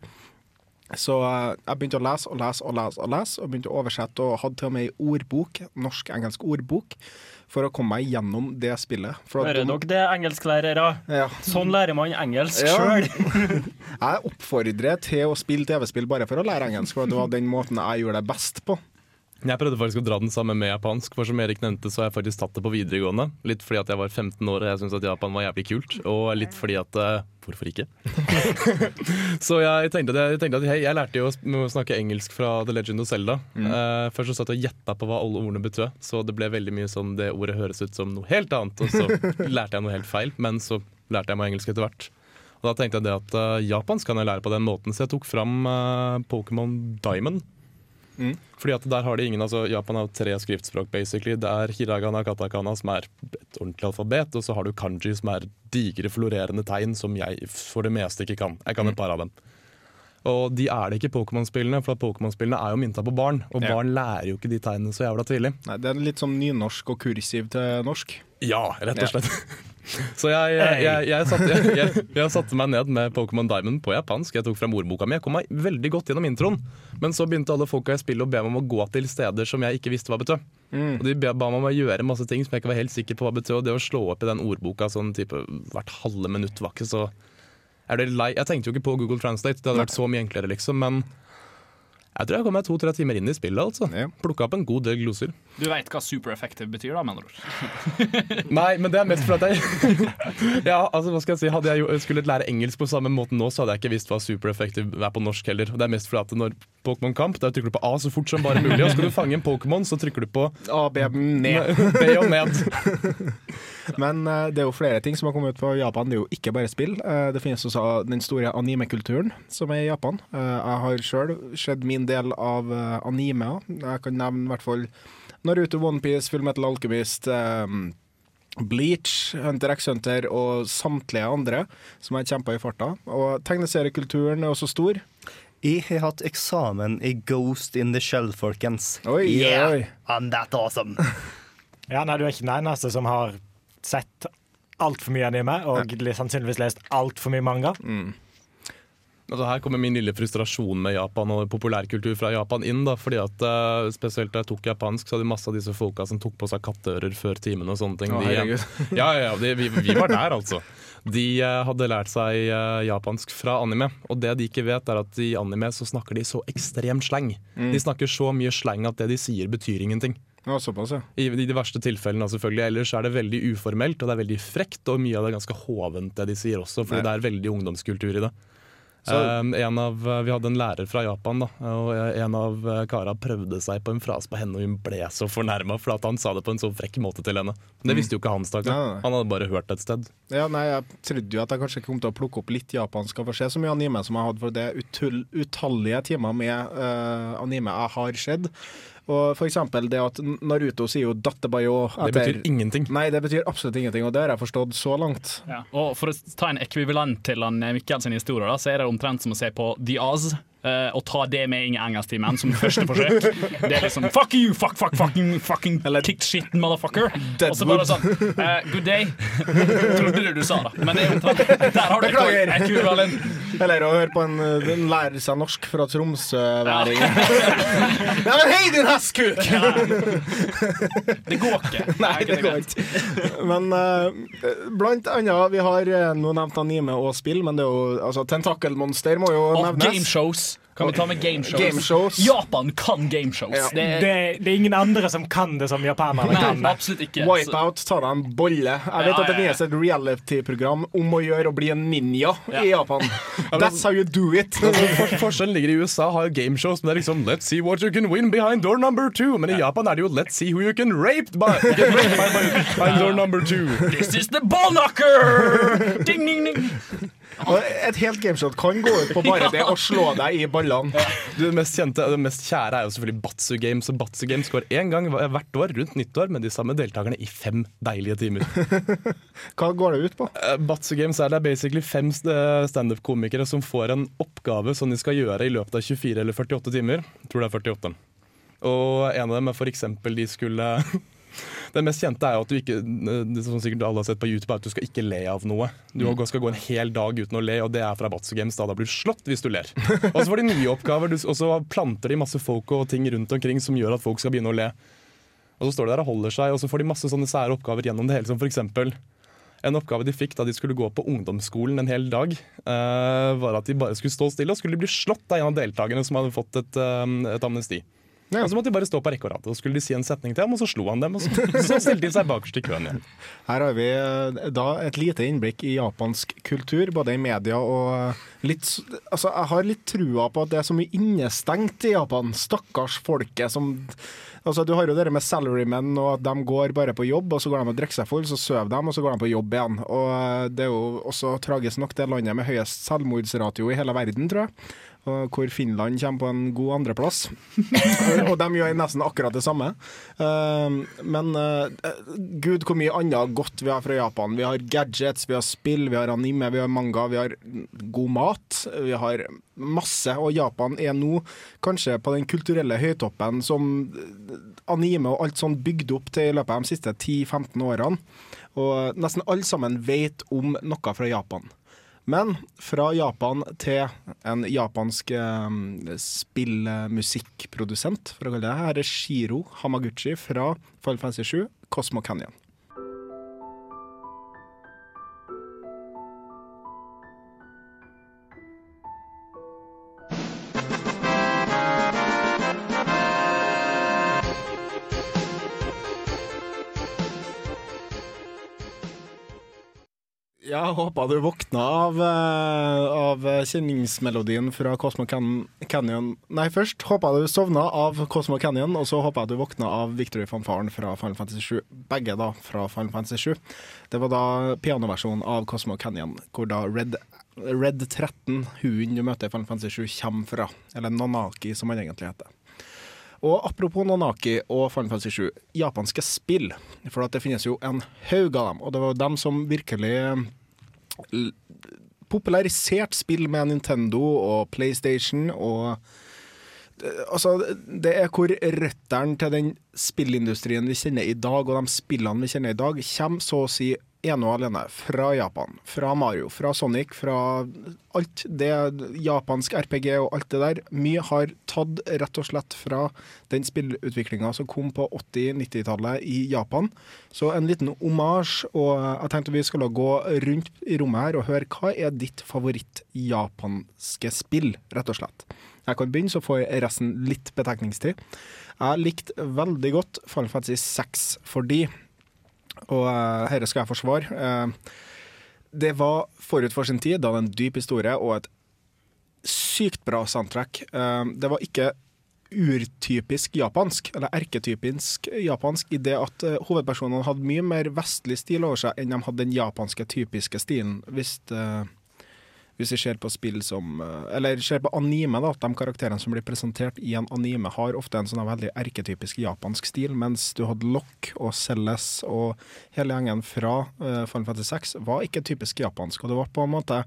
Så eh, jeg begynte å lese og lese og lese, og lese, og begynte å oversette og hadde til og med ei ordbok, norsk-engelsk ordbok, for å komme meg gjennom det spillet. Hører dere det, engelsklærere? Ja. Sånn lærer man engelsk Ja. sjøl. Jeg oppfordrer til å spille TV-spill bare for å lære engelsk, for det var den måten jeg gjorde det best på. Jeg prøvde faktisk å dra den samme med japansk, for som Erik nevnte, så har jeg faktisk tatt det på videregående. Litt fordi at jeg var 15 år og jeg syntes at Japan var jævlig kult, og litt fordi at eh, Hvorfor ikke? så jeg tenkte jeg, tenkte at hei, jeg lærte jo å snakke engelsk fra The Legend of Zelda. Eh, først så satt jeg og gjetta på hva alle ordene betød, så det ble veldig mye sånn det ordet høres ut som noe helt annet, og så lærte jeg noe helt feil, men så lærte jeg meg engelsk etter hvert. Og da tenkte jeg det at uh, japansk kan jeg lære på den måten, så jeg tok fram uh, Pokémon Diamond. Fordi at der har de ingen, altså Japan har tre skriftspråk, basically. Det er hiragana katakana, som er et ordentlig alfabet, og så har du kanji, som er digre, florerende tegn, som jeg for det meste ikke kan. Jeg kan et par av dem. Og de er det ikke i Pokémon-spillene, for Pokémon-spillene er jo mynta på barn, og Ja. barn lærer jo ikke de tegnene så jævla tidlig. Nei, det er litt som nynorsk og kursiv til norsk. Ja, rett og slett. Så jeg, jeg, jeg, jeg, satte, jeg, jeg, jeg satte meg ned med Pokémon Diamond på japansk. Jeg tok frem ordboka mi. Jeg kom meg veldig godt gjennom introen. Men så begynte alle folka i spillet å be meg om å gå til steder som jeg ikke visste hva betød. Mm. Og De ba meg om å gjøre masse ting som jeg ikke var helt sikker på hva betød. Og det å slå opp i den ordboka sånn type hvert halve minutt var ikke så. Jeg tenkte jo ikke på Google Translate, det hadde vært så mye enklere, liksom. Men jeg tror jeg kom meg to-tre timer inn i spillet. altså Plukka opp en god del gloser. Du veit hva super effective betyr, da, mener du? Nei, men det er mest fordi at jeg Ja, altså hva skal jeg si Hadde jeg jo- skulle lære engelsk på samme måte nå, så hadde jeg ikke visst hva super effective er på norsk heller. Og Det er mest fordi at når Pokémon Kamp, der trykker du på A så fort som bare mulig. Og skal du fange en Pokémon, så trykker du på A, B, ned. B og ned. Men uh, det er jo flere ting som har kommet ut på Japan. Det er jo ikke bare spill. Uh, det finnes også den store anime-kulturen som er i Japan. Uh, jeg har sjøl sett min del av uh, anime. Jeg kan nevne i hvert fall Naruto, Onepiece, Fullmetal Alchemist. um, Bleach, Hunter x Hunter og samtlige andre som har kjempa i farta. Og tegneseriekulturen er også stor. Jeg har hatt eksamen i Ghost in the Shell, folkens. Oi, yeah, oi. I'm that awesome. Ja, nei, Du er ikke den eneste som har sett altfor mye anime og li- sannsynligvis lest altfor mye manga. Altså her kommer min lille frustrasjon med Japan og populærkultur fra Japan inn. da, fordi at eh, Spesielt da jeg tok japansk, så hadde masse av disse folka som tok på seg katteører før timen. og sånne ting. Å, De- ja, ja, ja, de, vi, vi var der, altså. De eh, hadde lært seg eh, japansk fra anime. Og det de ikke vet, er at i anime så snakker de så ekstrem slang. Mm. De snakker så mye slang at det de sier, betyr ingenting. Ja, såpass, ja. I, I de verste tilfellene, selvfølgelig. Ellers er det veldig uformelt og det er veldig frekt, og mye av det er ganske hovent, det de sier også, fordi Nei. det er veldig ungdomskultur i det. Um, en av, vi hadde en lærer fra Japan, da, og en av uh, kara prøvde seg på en frase på henne, og hun ble så fornærma for at han sa det på en så frekk måte til henne. Men det Mm. visste jo ikke han, stakkar. Han hadde bare hørt et sted. Ja, nei, Jeg trodde jo at jeg kanskje kom til å plukke opp litt japansk av få se så mye anime som jeg hadde, for det utallige timer med uh, anime jeg har sett. Og for eksempel det at Naruto sier jo 'dattebayo'. Det betyr ingenting. Nei, det betyr absolutt ingenting, og det har jeg forstått så langt. Ja. Og For å ta en ekvivalent til han eh, Mikkel sin historie, da, så er det omtrent som å se på The Oz. Eh, og ta det med Inge i engelsktimen som første forsøk. Det er liksom Fuck you, fuck, fuck, fucking, fucking kick shit, motherfucker. Og så bare sånn uh, Good day. Trodde det du sa, da. Men det er omtrent Der har du Beklager. ekvivalent. Eller å høre på en, Den lærer seg norsk fra Tromsø-væring. Ja. men hei, din hestkuk! Det går ikke. Nei, det går ikke. Men uh, blant annet, vi har eh, nå nevnt anime og spill, men det er jo altså, Tentakelmonster må jo Og nevnes. gameshows. Kan vi ta med gameshows? Gameshows. Japan kan gameshows. Ja. Det Det, er det er ingen andre som kan det som japanerne kan. absolutt ikke. Wipeout, tar deg en bolle. Jeg vet Ja, at det ja, ja. finnes et reality-program om å gjøre å bli en ninja Ja. i Japan. That's how you do it. For, forskjellen ligger i USA har gameshows, men det er liksom Let's see what you can win behind door number two. Men i Japan er det jo Let's see who you can rape by, get raped by, by, behind door number two. This is the ball knocker! Ding, ding, ding. Et helt gameshot kan gå ut på bare det å slå deg i ballene. Du, det mest kjente det mest kjære er jo selvfølgelig Batsu Games. Og Batsu Games går én gang hvert år rundt nyttår med de samme deltakerne i fem deilige timer. Hva går det ut på? Eh, Batsu Games er det basically fem st- standup-komikere som får en oppgave som de skal gjøre i løpet av 24 eller 48 timer. Jeg tror det er 48. Og en av dem er eksempel de skulle Det mest kjente er jo at du ikke det som sikkert alle har sett på YouTube, er at du skal ikke le av noe. Du Mm. skal gå en hel dag uten å le, og det er fra Batsu Games. Da, da blir du slått hvis du ler. Og så får de nye oppgaver, og så planter de masse folk og ting rundt omkring som gjør at folk skal begynne å le. Og så står de der og holder seg, og så får de masse sånne sære oppgaver gjennom det hele, som eksempel en oppgave de fikk da de skulle gå på ungdomsskolen en hel dag, uh, var at de bare skulle stå stille, og skulle bli slått av en av deltakerne som hadde fått et, uh, et amnesti. Og så måtte de bare stå på rekke og rad, og skulle de si en setning til ham, og så slo han dem, og så, så stilte de seg bakerst i køen igjen. Her har vi eh, da et lite innblikk i japansk kultur, både i media og eh, litt Altså, jeg har litt trua på at det er så mye innestengt i Japan. Stakkars folket som Altså, Du har jo det med salarymen, og at de går bare på jobb, og så går de og drikker seg full, så sover de, og så går de på jobb igjen. Og eh, Det er jo også tragisk nok det landet med høyest selvmordsratio i hele verden, tror jeg. Hvor Finland kommer på en god andreplass. og de gjør nesten akkurat det samme. Eh, men eh, gud, hvor mye annet godt vi har fra Japan. Vi har gadgets, vi har spill, vi har anime, vi har manga, vi har god mat. Vi har masse. Og Japan er nå kanskje på den kulturelle høytoppen som anime og alt sånn bygde opp til i løpet av de siste 10-15 årene. Og nesten alle sammen vet om noe fra Japan. Men fra Japan til en japansk eh, spillmusikkprodusent, for å kalle det. Her er Shiro Hamaguchi fra Final Fantasy 7, Cosmo Canyon. Jeg håper du våkna av, eh, av kjenningsmelodien fra Cosmo Can Canyon. Nei, først håper jeg du sovna av Cosmo Canyon, og så håper jeg du våkna av Victory-fanfaren fra Final Fantasy 7. Begge da fra Final Fantasy 7. Det var da pianoversjonen av Cosmo Canyon, hvor da Red, Red 13, hunden du møter i Final Fantasy 7, kommer fra. Eller Nanaki, som han egentlig heter. Og apropos Nanaki og Final Fantasy 7, japanske spill. For det finnes jo en haug av dem, og det var dem som virkelig populariserte spill med Nintendo og PlayStation og Altså, det er hvor røttene til den spillindustrien vi kjenner i dag, og de spillene vi kjenner i dag, kommer så å si ene og alene fra Japan. Fra Mario, fra Sonic, fra alt det japansk RPG og alt det der. Mye har tatt rett og slett fra den spillutviklinga som kom på 80-90-tallet i Japan. Så en liten omasj, og jeg tenkte vi skulle gå rundt i rommet her og høre hva er ditt favoritt-japanske spill, rett og slett. Jeg kan begynne, så får jeg resten litt betenkningstid. Jeg likte veldig godt Final Fantasy 6 fordi og uh, dette skal jeg forsvare. eh, det var forut for sin tid, da det er en dyp historie og et sykt bra soundtrack. Eh, det var ikke urtypisk japansk, eller erketypisk japansk, i det at eh, hovedpersonene hadde mye mer vestlig stil over seg enn de hadde den japanske typiske stilen. Hvis, eh, hvis vi ser på spill som eh, Eller ser på anime, da, at de karakterene som blir presentert i en anime, har ofte en sånn veldig erketypisk japansk stil, mens du hadde Lock og Celles og hele gjengen fra uh, Final Fantasy 6 var ikke typisk japansk. Og det var på en måte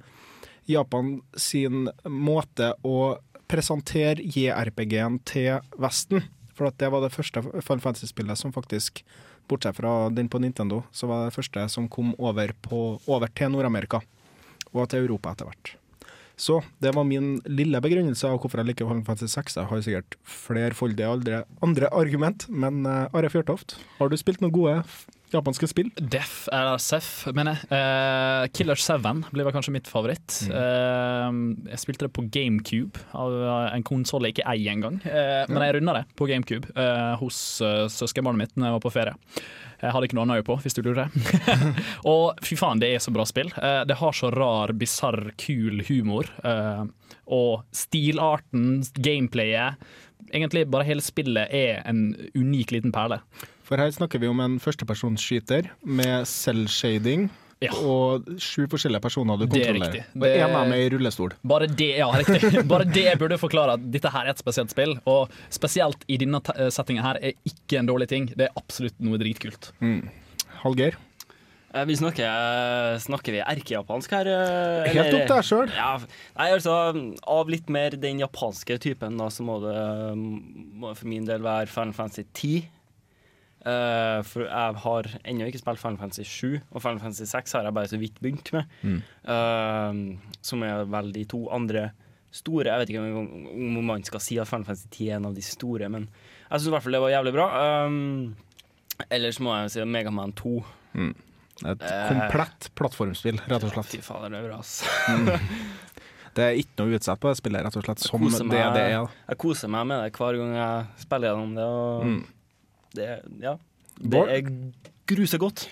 Japan sin måte å presentere JRPG-en til Vesten. For det var det første Final Fantasy-spillet som faktisk, bortsett fra den på Nintendo, så var det første som kom over, på, over til Nord-Amerika. Og til Europa etter hvert. Så det var min lille begrunnelse av hvorfor jeg liker Final Fantasy 6. Jeg har sikkert flerfoldige andre, andre argument, men uh, Are Fjørtoft, har du spilt noen gode japanske spill? Def, eller Sef, mener jeg. Uh, Killer 7 blir vel kanskje mitt favoritt. Eh, jeg spilte det på GameCube, av en konsoll jeg ikke eier engang. Uh, men jeg runda det på GameCube uh, hos uh, søskenbarnet mitt når jeg var på ferie. Jeg hadde ikke noe annet øye på, hvis du lurer. og fy faen, det er så bra spill. Eh, det har så rar, bisarr, kul humor. eh, og stilarten, gameplayet Egentlig bare hele spillet er en unik liten perle. For her snakker vi om en førstepersonsskyter med selvshading. Ja. og sju forskjellige personer du kontrollerer. Det er en av dem er i rullestol. Bare det, ja, riktig. Bare det burde forklare at dette her er et spesielt spill. Og spesielt i denne settinga her er ikke en dårlig ting. Det er absolutt noe dritkult. Mm. Hallgeir? Eh, Vi snakker, snakker vi erkejapansk her? Eller? Helt opp til deg sjøl. Ja, nei, altså, av litt mer den japanske typen, da, så må det må det for min del være Final Fantasy 10. Eh, for jeg har ennå ikke spilt Final Fantasy 7, og Final Fantasy 6 har jeg bare så vidt begynt med. Mm. Uh, som er vel de to andre store. Jeg vet ikke om, om man skal si at Final Fantasy 10 er en av de store, men jeg syns i hvert fall det var jævlig bra. Um, ellers må jeg si Megaman 2. Mm. Et komplett komplett plattformspill, rett og slett. Fy fader, det er bra, ass. Mm. Det er ikke noe utsett på det spillet, rett og slett, som koser det meg- det er. Jeg koser meg med det hver gang jeg spiller gjennom det. Og Mm. Det, ja, det er grusegodt.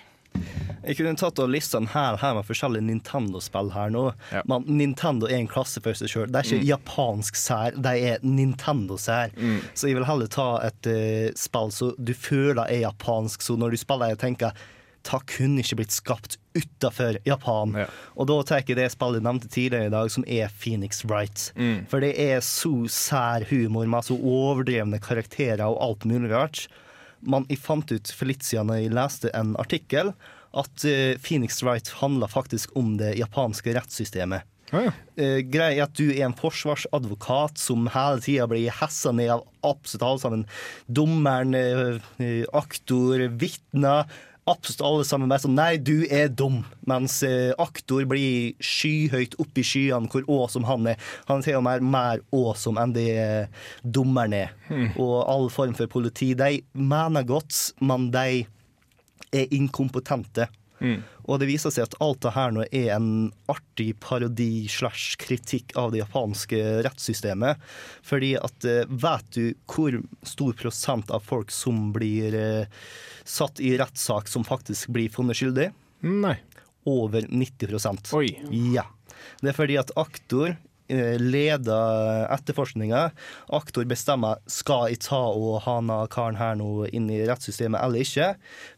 Jeg kunne tatt og lista hel her med forskjellige Nintendo-spill her nå. Men Nintendo er en klasse for seg sjøl. Det er ikke Mm. japansk sær, de er Nintendo-sær. Så jeg vil heller ta et uh, spill så du føler er japansk, så når du spiller jeg tenker Ta kunne ikke blitt skapt utafor Japan. Og da tar jeg det spillet jeg nevnte tidligere i dag, som er Phoenix Wright. Mm. For det er så sær humor med så overdrevne karakterer og alt mulig rart. Jeg fant ut for litt siden jeg leste en artikkel, at eh, Phoenix Wright handler faktisk om det japanske rettssystemet. Eh, Greia er at du er en forsvarsadvokat som hele tida blir hessa ned av absolutt alle sammen. Dommeren, eh, aktor, vitner. Absolutt alle sammen bare sånn Nei, du er dum. Mens eh, aktor blir skyhøyt opp i skyene hvor awesome han er. Han er til og med mer awesome enn det eh, dommeren er. Hmm. Og all form for politi. De mener godt, men de er inkompetente. Mm. Og det viser seg at alt det her nå er en artig parodi slash kritikk av det japanske rettssystemet. Fordi at eh, vet du hvor stor prosent av folk som blir eh, satt i rettssak, som faktisk blir funnet skyldig? Nei. Over 90 Oi. Ja. Det er fordi at aktor eh, leder etterforskninga. Aktor bestemmer skal jeg ta og ha denne karen her nå inn i rettssystemet eller ikke.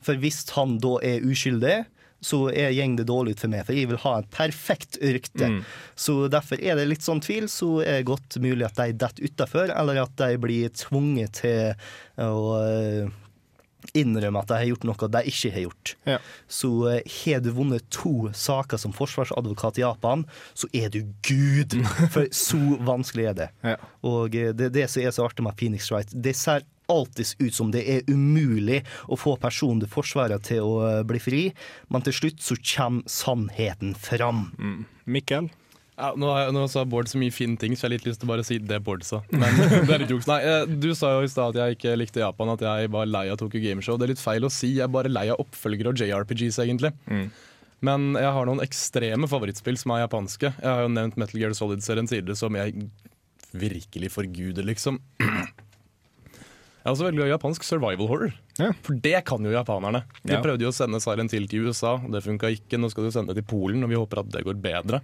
For hvis han da er uskyldig, så gjeng det dårlig ut for meg, for jeg vil ha et perfekt rykte. Mm. Så derfor er det litt sånn tvil, så er det godt mulig at de detter utafor, eller at de blir tvunget til å eh, innrømme at de har gjort noe de ikke har gjort. Ja. Så eh, har du vunnet to saker som forsvarsadvokat i Japan, så er du gud! For så vanskelig er det. Og eh, det er det som er så artig med Phoenix Wright. Det ser alltid ut som det er umulig å få personen du forsvarer til å eh, bli fri, men til slutt så kommer sannheten fram. Mikkel? Ja, nå, har jeg- nå sa Bård så mye fine ting, så jeg har litt lyst til å bare si det Bård sa. Men det er litt juks. Nei, eh, du sa jo i stad at jeg ikke likte Japan, at jeg var lei av Tokyo Gameshow. Det er litt feil å si. Jeg er bare lei av oppfølgere og JRPGs, egentlig. Men jeg har noen ekstreme favorittspill som er japanske. Jeg har jo nevnt Metal Gear Solid-serien tidligere, som jeg virkelig forguder, liksom. Jeg er også veldig glad i japansk survival horror. For det kan jo japanerne. De Ja. prøvde jo å sende Silent Hill til USA, det funka ikke. Nå skal de sende det til Polen, og vi håper at det går bedre.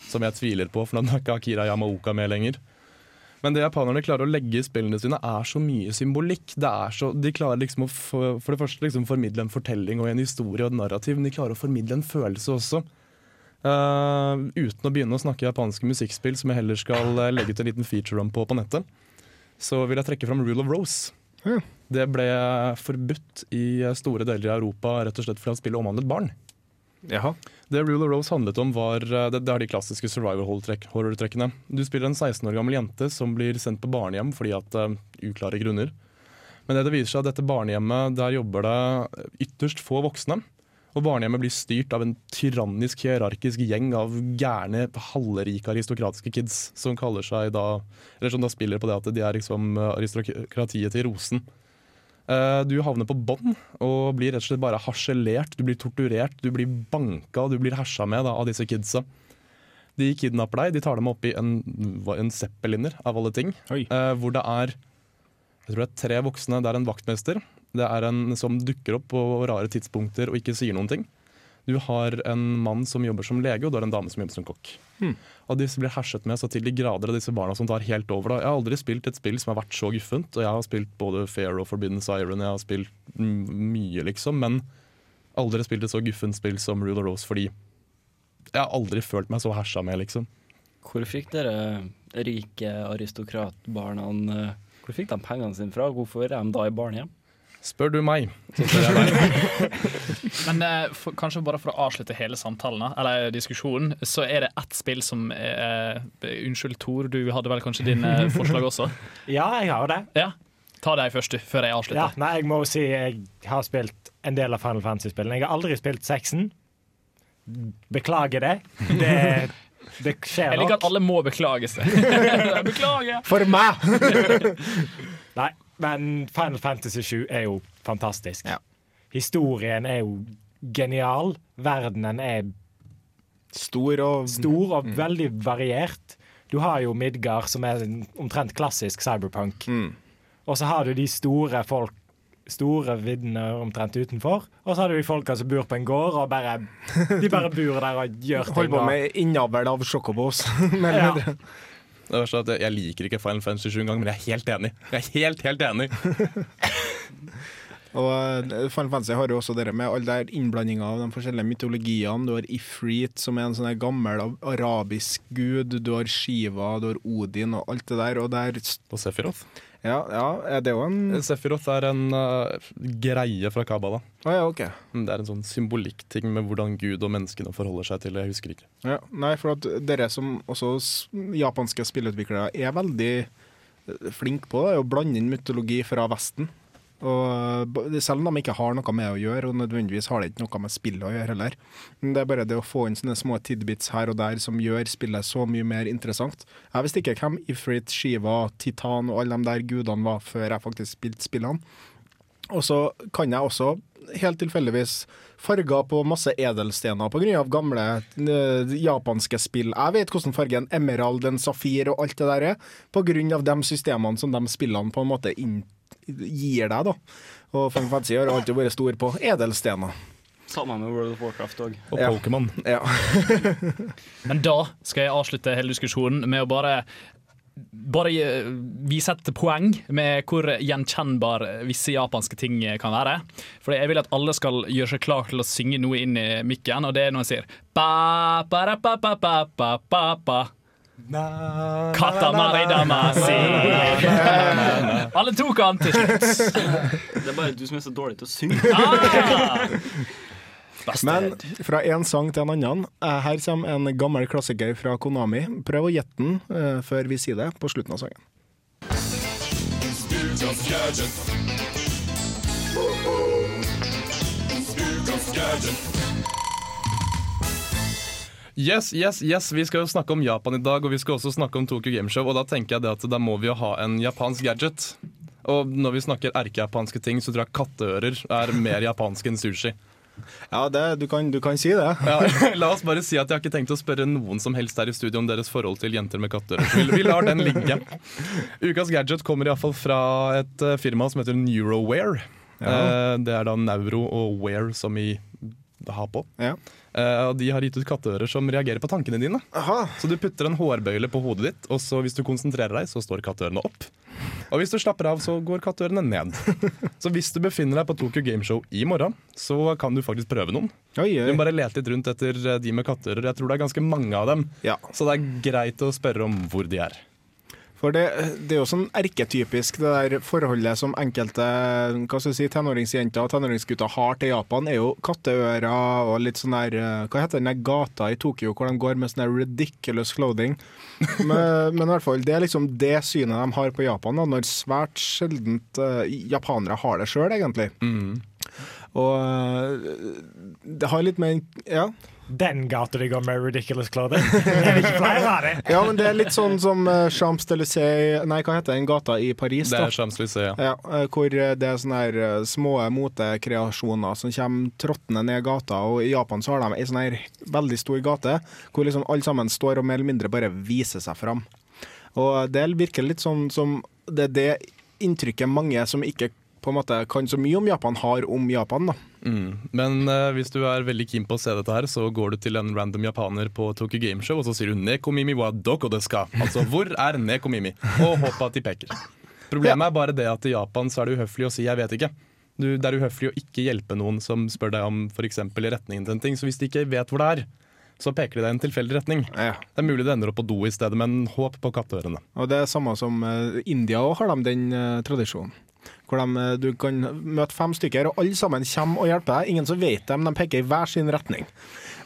Som jeg tviler på, for nå er ikke Akira Yamaoka med lenger. Men det japanerne klarer å legge i spillene sine, er så mye symbolikk. Det er så, de klarer liksom å for, for det første liksom formidle en fortelling og en historie og et narrativ, men de klarer å formidle en følelse også. Uh, uten å begynne å snakke japanske musikkspill, som jeg heller skal eh, legge ut en liten feature om på på nettet, så vil jeg trekke fram Rule of Rose. Det ble forbudt i store deler av Europa rett og slett fordi spillet omhandlet barn. Det Rule of Rose handlet om, var eh, det, det er de klassiske survival horror-trekkene. Du spiller en 16 år gammel jente som blir sendt på barnehjem fordi at uh, uklare grunner. Men det det viser seg at dette barnehjemmet, der jobber det ytterst få voksne. Og barnehjemmet blir styrt av en tyrannisk, hierarkisk gjeng av gærne, halvrike aristokratiske kids som kaller seg da Eller som da spiller på det at de er liksom aristokratiet til rosen. Eh, Du havner på bånn og blir rett og slett bare harselert. Du blir torturert, du blir banka, du blir hersa med da, av disse kidsa. De kidnapper deg, de tar dem opp i en, en zeppeliner, av alle ting. Oi. hvor det er jeg tror det er tre voksne, det er en vaktmester. Det er en som dukker opp på rare tidspunkter og ikke sier noen ting. Du har en mann som jobber som lege, og du har en dame som jobber som kokk. Hmm. Og disse blir herset med så til de grader av disse barna som tar helt over. Da. Jeg har aldri spilt et spill som har vært så guffent, og jeg har spilt både Fair og Forbidden Siren, jeg har spilt mye, liksom, men aldri spilt et så guffent spill som Rule of Rose fordi jeg har aldri følt meg så hersa med, liksom. Hvor fikk dere rike aristokratbarna eh, Hvor fikk de pengene sine fra? Hvorfor er de da i barnehjem? Spør du meg, så spør jeg deg. Men eh, for, kanskje bare for å avslutte hele samtalen, eller diskusjonen, så er det ett spill som eh, Unnskyld, Tor, du hadde vel kanskje dine forslag også? Ja, jeg har det. Ja. Ta deg først, du, før jeg Ja, avslutter. nei, jeg må jo si jeg har spilt en del av Final Fantasy-spillene. Jeg har aldri spilt sexen. Beklager det. Det, det skjer Jeg liker nok. at alle må beklage seg. Beklager! For meg! Men Final Fantasy 7 er jo fantastisk. Historien er jo genial. Verdenen er Stor og, stor og veldig variert. Du har jo Midgard, som er en omtrent klassisk cyberpunk. Og så har du de store folk Store viddene omtrent utenfor. Og så har du de folka som bor på en gård og bare De bare bor der og gjør ting. Holder på med innavl av sjokobos. Men Ja. Det verste er at jeg, jeg liker ikke Final Fantasy 7 engang, men jeg er helt enig. Jeg er helt, helt enig. Og eh, Final Fantasy har jo også det med all der innblandinga av de forskjellige mytologiene. Du har Ifrit, som er en sånn gammel arabisk gud. Du har Shiva, du har Odin og alt det der. Og, der Og Sephiroth. Ja, ja, det er jo en Sefirot er en uh, greie fra Kabbalah. Å ja, ok. Det er en sånn symbolikkting med hvordan Gud og menneskene forholder seg til. det. Jeg husker ikke. Ja, nei, for at dere som også japanske spillutviklere er veldig eh, flinke på, det, er å blande inn mytologi fra Vesten. Og eh, Selv om de ikke har noe med å gjøre, og nødvendigvis har det ikke noe med spillet å gjøre heller. Det er bare det å få inn sånne små tidbits her og der som gjør spillet så mye mer interessant. Jeg visste ikke hvem Ifrit, Shiva, Titan og alle de der gudene var før jeg faktisk spilte spillene. Og så kan jeg også helt tilfeldigvis farger på masse edelstener pga. gamle eh, japanske spill. Jeg vet hvordan fargen emerald, en safir og alt det der er, pga. de systemene som de spillene på en måte inn, gir deg. da. Og Final Fantasy har alltid vært stor på edelstener. Sammen med World of Warcraft òg. Og Ja. Pokémon. Ja. Men da skal jeg avslutte hele diskusjonen med å bare bare vise et poeng med hvor gjenkjennbar visse japanske ting kan være. For jeg vil at alle skal gjøre seg klar til å synge noe inn i mikken, og det er når jeg sier ba, ba, ra, ba, ba, ba, ba, ba, ba. Katamari damasi. Alle tok han til slutt. Det er bare du som er så dårlig til å synge. Men fra en sang til en annen. Eh, Her kommer en gammel klassiker fra Konami. Prøv å gjette den uh, før vi sier det på slutten av sangen. Yes, yes, yes, Vi skal jo snakke om Japan i dag, og vi skal også snakke om Tokyo Gameshow. Og da tenker jeg det at da må vi jo ha en japansk gadget. Og når vi snakker erkejapanske ting, så tror jeg katteører er mer japansk enn sushi. Ja, det, du, kan, du kan si det. Ja, la oss bare si at jeg har ikke tenkt å spørre noen som helst her i studio om deres forhold til jenter med katter. Vi, vi lar den ligge. Ukas gadget kommer iallfall fra et eh, firma som heter Neuroware. Ja. Eh, Det er da Neuro og Wear som i ha på. Ja. Uh, de har gitt ut katteører som reagerer på tankene dine. Så du putter en hårbøyle på hodet ditt, og så hvis du konsentrerer deg, så står katteørene opp. Og hvis du slapper av, så går katteørene ned. Så hvis du befinner deg på Tokyo Gameshow i morgen, så kan du faktisk prøve noen. Oi, oi. Du må bare lete litt rundt etter eh, de med katteører. Jeg tror det er ganske mange av dem. Så det er greit å spørre om hvor de er. For det, det er jo sånn erketypisk det der forholdet som enkelte hva skal si, tenåringsjenter og tenåringsgutter har til Japan, er jo katteører og litt sånn der eh, Hva heter den der gata i Tokyo hvor de går med sånn der ridiculous clothing? Men, men i hvert fall, det er liksom det synet de har på Japan, da, når svært sjeldent uh, japanere har det sjøl, egentlig. Og eh, det har litt med Ja. Den gata de går med ridiculous clothing. er det ikke flere av det? Ja, men det er litt sånn som uh, Champs-Élysées Nei, hva heter den gata i Paris? Da? Det er Champs-Élysées, ja. Ja, eh, hvor eh, det er sånne her eh, små motekreasjoner som kommer tråttende ned gata. Og I Japan så har de ei sånn her veldig stor gate hvor liksom alle sammen står og mer eller mindre bare viser seg fram. Og det virker litt sånn som det er det inntrykket mange som ikke på en måte kan så mye om Japan, har om Japan. da. Mm. Men uh, hvis du er veldig keen på å se dette her, så går du til en random japaner på Tokyo Gameshow, og så sier du 'Nekomimi wa doko deska'. Altså 'hvor er Nekomimi?' Og håp at de peker. Problemet er bare det at i Japan så er det uhøflig å si 'jeg vet ikke'. Du, det er uhøflig å ikke hjelpe noen som spør deg om f.eks. retningen til en ting. Så hvis de ikke vet hvor det er, så peker de deg i en tilfeldig retning. Det er mulig det ender opp på do i stedet, men håp på katteørene. Og det er samme som eh, India òg har de den uh, tradisjonen. Hvor de, eh, du kan møte fem stykker, og alle sammen kommer og hjelper deg. Ingen som vet dem, de peker i hver sin retning.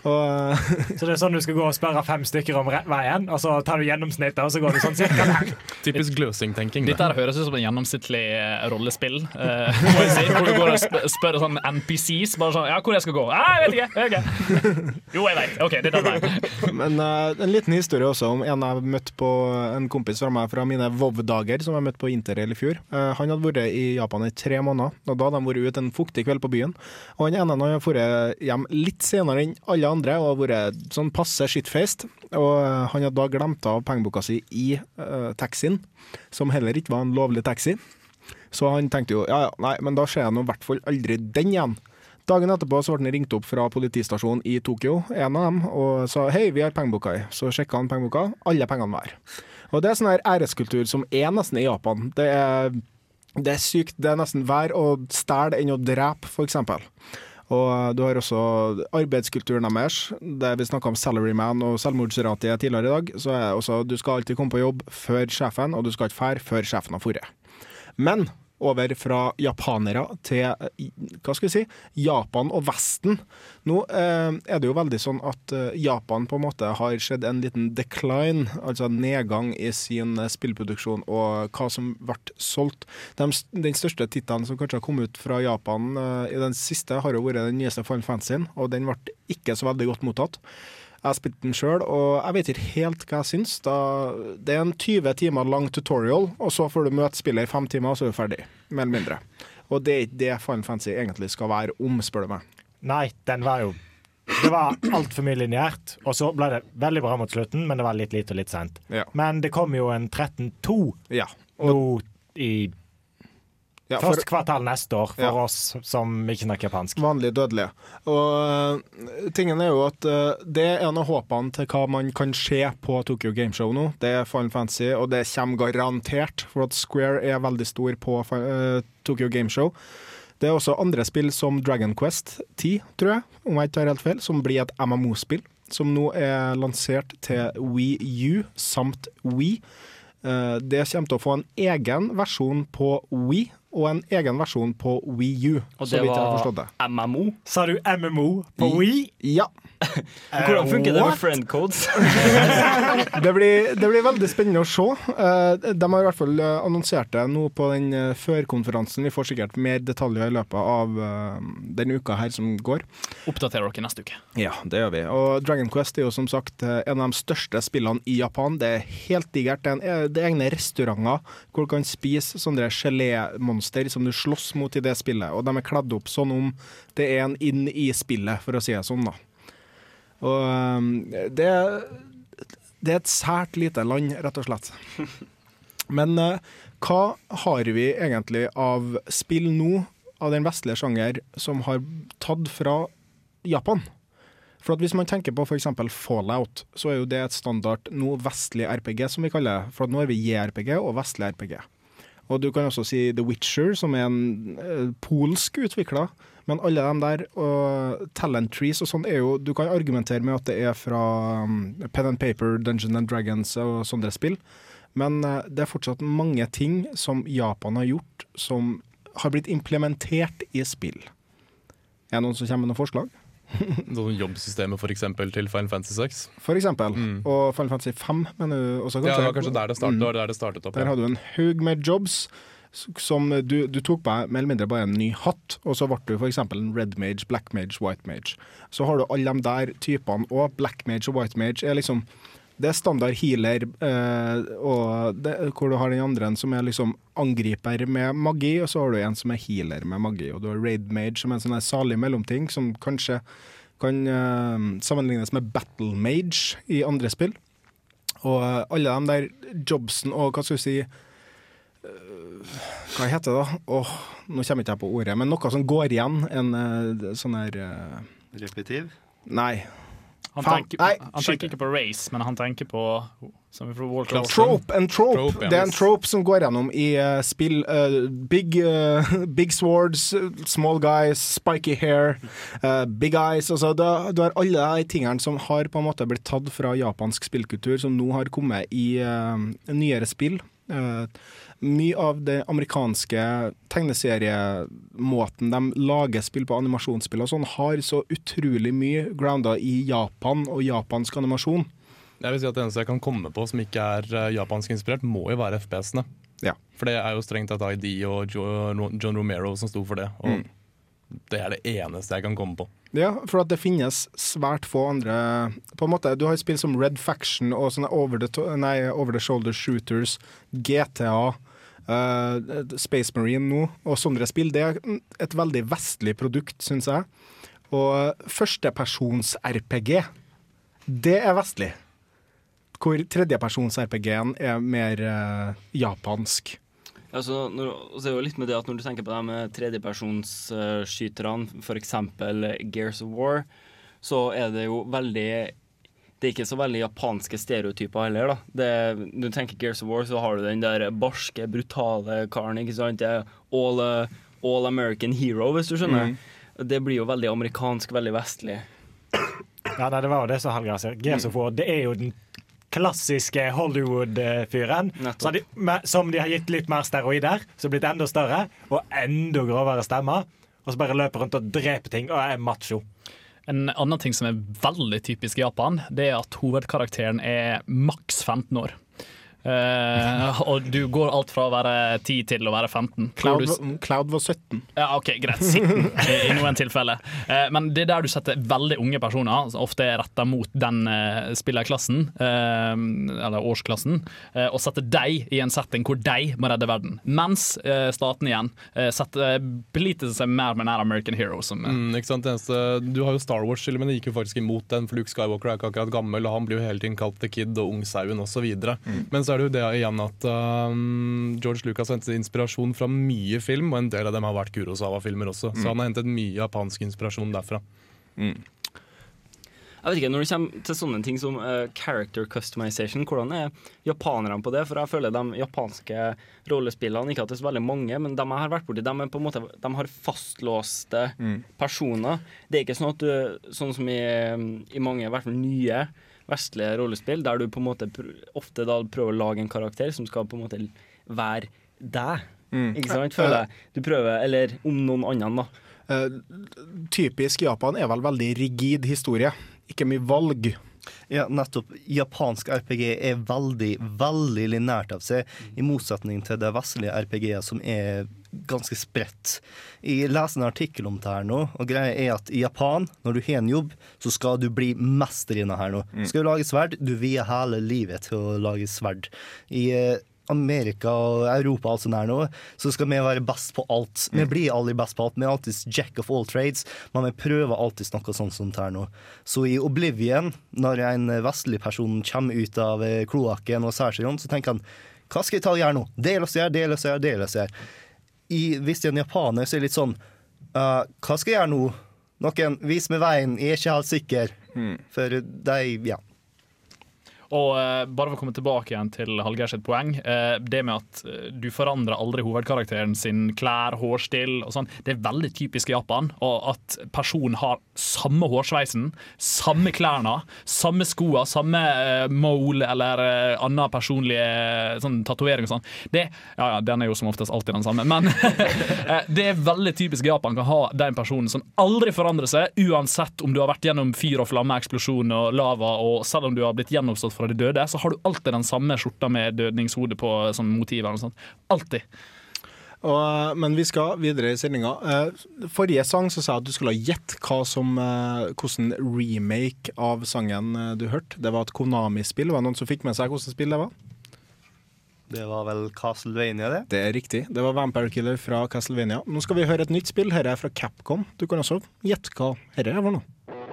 Og, Så det er sånn du skal gå og spørre fem stykker om rett veien, og så tar du gjennomsnittet, og så går du sånn cirka der. Typisk gløsing-tenking. Dette her høres ut som en gjennomsnittlig eh, rollespill. Uh, må jeg si, hvor du går og sp spør sånn NPCs bare sånn Ja, hvor jeg skal gå? Ah, jeg vet ikke! Jeg vet ikke. Jo, jeg vet. OK, det er den veien. Men uh, en liten historie også om en jeg møtte på en kompis fra meg fra mine Vov-dager, som jeg møtte på Interrail i fjor. Uh, han hadde vært i Japan i tre måneder, og da hadde de vært ute en fuktig kveld på byen. Og han ene han hadde dratt hjem litt senere enn alle andre og vært sånn passe shitfaced. Og eh, han hadde da glemt av pengeboka si i uh, taxien, som heller ikke var en lovlig taxi. Så han tenkte jo ja ja, nei, men da ser jeg nå i hvert fall aldri den igjen. Dagen etterpå så ble han ringt opp fra politistasjonen i Tokyo, en av dem, og sa hei, vi har pengeboka i. Så sjekka han pengeboka, alle pengene var. Og det er sånn her æreskultur som er nesten i Japan. Det er, det er sykt. Det er nesten vær å stjele enn å drepe, f.eks. Og du har også arbeidskulturen deres. Der vi snakka om salaryman og selvmordsratet tidligere i dag. Så er det også du skal alltid komme på jobb før sjefen, og du skal ikke fære før sjefen har dratt. Men over fra japanere til eh, hva skal vi si, Japan og Vesten. Nå eh, er det jo veldig sånn at eh, Japan på en måte har skjedd en liten decline, altså nedgang i sin eh, spillproduksjon og hva som ble solgt. De, den største tittelen som kanskje har kommet ut fra Japan eh, i den siste, har jo vært den nyeste Final Fantasy, og den ble ikke så veldig godt mottatt. Jeg har spilt den sjøl, og jeg vet ikke helt hva jeg syns. Da, det er en 20 timer lang tutorial, og så får du møte spillet i fem timer, og så er du ferdig. Mer eller mindre. Og det er ikke det Final Fantasy egentlig skal være om, spør du meg. Nei, den var jo Det var altfor mye lineært, og så ble det veldig bra mot slutten, men det var litt lite og litt sent. Ja. Men det kom jo en 13-2 Ja. nå i Ja, for- første kvartal neste år, for Ja. oss som ikke snakker japansk. Vanlig dødelige. Og øh, tingen er jo at øh, det er en av håpene til hva man kan se på Tokyo Gameshow nå. Det er Final Fantasy, og det kommer garantert, for at Square er veldig stor på uh, Tokyo Gameshow. Det er også andre spill som Dragon Quest 10, tror jeg, om jeg ikke tar helt feil, som blir et MMO-spill. Som nå er lansert til Wii U samt Wii. Eh, Det kommer til å få en egen versjon på Wii og en egen versjon på Wii U. Og så det vidt jeg var det. MMO? Sa du MMO på Wii? Ja. Hvordan funker det med friend codes? Det blir, det blir veldig spennende å se. Eh, De har i hvert fall eh, annonsert det nå på den eh, førkonferansen. Vi får sikkert mer detaljer i løpet av den uka her som går. Oppdaterer dere neste uke. Ja, det gjør vi. Og Dragon Quest er jo som sagt en av de største spillene i Japan. Det er helt digert. Det er, en, det er egne restauranter hvor du kan spise sånne gelémonster som du slåss mot i det spillet. Og de er kledd opp sånn om det er en inn i spillet, for å si det sånn, da. Og eh, det, det er et sært lite land, rett og slett. Men eh, hva har vi egentlig av spill nå, av den vestlige sjanger, som har tatt fra Japan? For at Hvis man tenker på f.eks. Fallout, så er jo det et standard nå vestlig RPG, som vi kaller det. For nå er vi JRPG og vestlig RPG. Og du kan også si The Witcher, som er en eh, polsk utvikla. Men alle de der, og Talent Trees og sånn, er jo Du kan argumentere med at det er fra um, Pen and Paper, Dungeon and Dragons og sånne spill. Men eh, det er fortsatt mange ting som Japan har gjort, som har blitt implementert i spill. Er det noen som kommer med noen forslag? Sånn jobbsystemet for eksempel, til Final Fantasy 6. For eksempel. Og Final Fantasy 5, mener du også? Ja, det var kanskje der det startet, mm. der det startet opp. Der hadde du en haug med jobs som du, du tok på mer eller mindre bare en ny hatt, og så ble du f.eks. en red mage, black mage, white mage. Så har du alle de der typene, og black mage og white mage er liksom det er standard healer, eh, og det, hvor du har den andre som er liksom angriper med magi, og så har du en som er healer med magi. Og du har raid mage som er en sånn salig mellomting, som kanskje kan eh, sammenlignes med battle mage i andre spill. Og eh, alle de der jobsen og hva skal vi si Hva heter det da? Åh, nå kommer ikke jeg på ordet, men noe som går igjen. En sånn her Repetiv? Nei. Han, Faen, tenker, nei, han tenker ikke på race, men han tenker på som vi får Walter Olsen. Trope, en trope. Trope, ja. Det er en trope som går gjennom i uh, spill. Uh, big, uh, big swords, small guys, spiky hair, big eyes. Altså, du, du har alle de tingene som har på en måte blitt tatt fra japansk spillkultur, som nå har kommet i nyere spill. Eh, mye av det amerikanske tegneseriemåten de lager spill på, animasjonsspill og sånn, har så utrolig mye grounda i Japan og japansk animasjon. Jeg vil si at Det eneste jeg kan komme på som ikke er eh, japansk inspirert, må jo være FPS-ene. Ja. For det er jo strengt tatt ID og John Romero som sto for det. Og Mm. Det er det eneste jeg kan komme på. Ja, for at det finnes svært få andre På en måte, Du har spill som Red Faction og sånne over the, nei, over the shoulder shooters, GTA, eh, Space Marine nå, og sånne spill. Det er et veldig vestlig produkt, syns jeg. Og førstepersons-RPG, det er vestlig. Hvor tredjepersons-RPG-en er mer uh, japansk. Altså, når, så er det jo litt med det at når du tenker på de med tredjepersonsskyterne, f.eks. Gears of War, så er det jo veldig det er ikke så veldig japanske stereotyper heller. da. Det, du tenker Gears of War, så har du den der barske, brutale karen. ikke sant? Er all, uh, all American hero, hvis du skjønner. Det blir jo veldig amerikansk, veldig vestlig. Ja, nei, det var jo det som Hallgeir sier. Gears of War det er jo den klassiske Hollywood-fyren. så Som de har gitt litt mer steroider, som blitt enda større, og enda grovere stemmer. Og så bare løper rundt og dreper ting og er macho. En annen ting som er veldig typisk i Japan, det er at hovedkarakteren er maks 15 år. Eh, og du går alt fra å være 10 til å være 15. Cloud, du- var- Cloud var 17. Ja, OK, greit. 17 i, noen tilfeller. Uh, men det er der du setter veldig unge personer, som ofte er retta mot den uh, spillerklassen, eh, eller årsklassen, og setter deg i en setting hvor de må redde verden. Mens staten igjen setter, beliter seg mer med nær American Hero. Som, Mm, ikke sant? Eneste, du har jo Star Wars, men det gikk jo faktisk imot den, for Luke Skywalker er ikke akkurat gammel, og han blir jo hele tiden kalt The Kid og Ungsauen osv. Mm. Men så er det jo det igjen at um, George Lucas hentet inspirasjon fra mye film, og en del av dem har vært Kurosawa-filmer også. Mm. Så han har hentet mye japansk inspirasjon derfra. Jeg vet ikke, Når det kommer til sånne ting som uh, character customization, hvordan er japanerne på det? For jeg føler de japanske rollespillene, ikke at det er så veldig mange, men de jeg har vært borti, de, er på en måte, de har fastlåste personer. Det er ikke sånn at du, sånn som i, i mange, i hvert fall nye vestlige rollespill, der du på en måte ofte da prøver å lage en karakter som skal på en måte være deg. Mm. Ikke sant, føler jeg. Du prøver, eller om noen annen, da. Uh, typisk Japan er vel veldig rigid historie. Ikke mye valg. Ja, nettopp. Japansk RPG er veldig, veldig linært av seg, i motsetning til det vestlige RPG-et som er ganske spredt. Jeg leser en artikkel om det her nå, og greia er at i Japan, når du har en jobb, så skal du bli mester i det her nå. Skal du lage sverd, du vier hele livet til å lage sverd. I eh, Amerika og Europa og sånn her nå, så skal vi være best på alt. Vi blir aldri best på alt. Vi er alltid jack of all trades, men vi prøver alltid noe sånt som her nå. Så i Oblivion, når en vestlig person kommer ut av eh, kloakken og ser seg rundt, så tenker han hva skal jeg ta og gjøre nå? Del oss her, del oss her, del oss er gjør. I, hvis det er en japaner, så er det litt sånn uh, Hva skal jeg gjøre nå? Noen, vis meg veien, jeg er ikke helt sikker. For de, ja. Og eh, bare for å komme tilbake igjen til Hallgeir sitt poeng. eh, det med at eh, du forandrer aldri hovedkarakteren sin klær, hårstil og sånn. Det er veldig typisk i Japan. Og at personen har samme hårsveisen, samme klærne, samme skoa, samme uh, mole eller uh, annen personlig eh, sånn tatovering og sånn. Det, ja, ja, den er jo som oftest alltid den samme, men eh, det er veldig typisk i Japan kan ha den personen som aldri forandrer seg, uansett om du har vært gjennom fyr og flamme, eksplosjon og lava, og selv om du har blitt fra de døde, så har du alltid den samme skjorta med dødningshode på som motiv. eller noe sånt. Alltid. Og, men vi skal videre i sendinga. Eh, forrige sang så sa jeg at du skulle gjette hva som eh, hvordan remake av sangen eh, du hørte. Det var et Konami-spill. Var det noen som fikk med seg hvordan spill det var? Det var vel Castlevania, det? Det er riktig. Det var Vampire Killer fra Castlevania. Nå skal vi høre et nytt spill. Dette er fra Capcom. Du kan også gjette hva dette er for noe.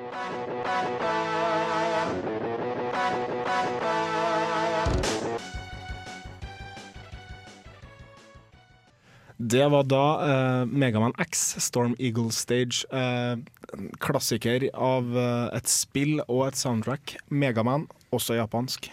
Det var da uh, Megaman X, Storm Eagle Stage. Uh, klassiker av uh, et spill og et soundtrack. Megaman, også japansk,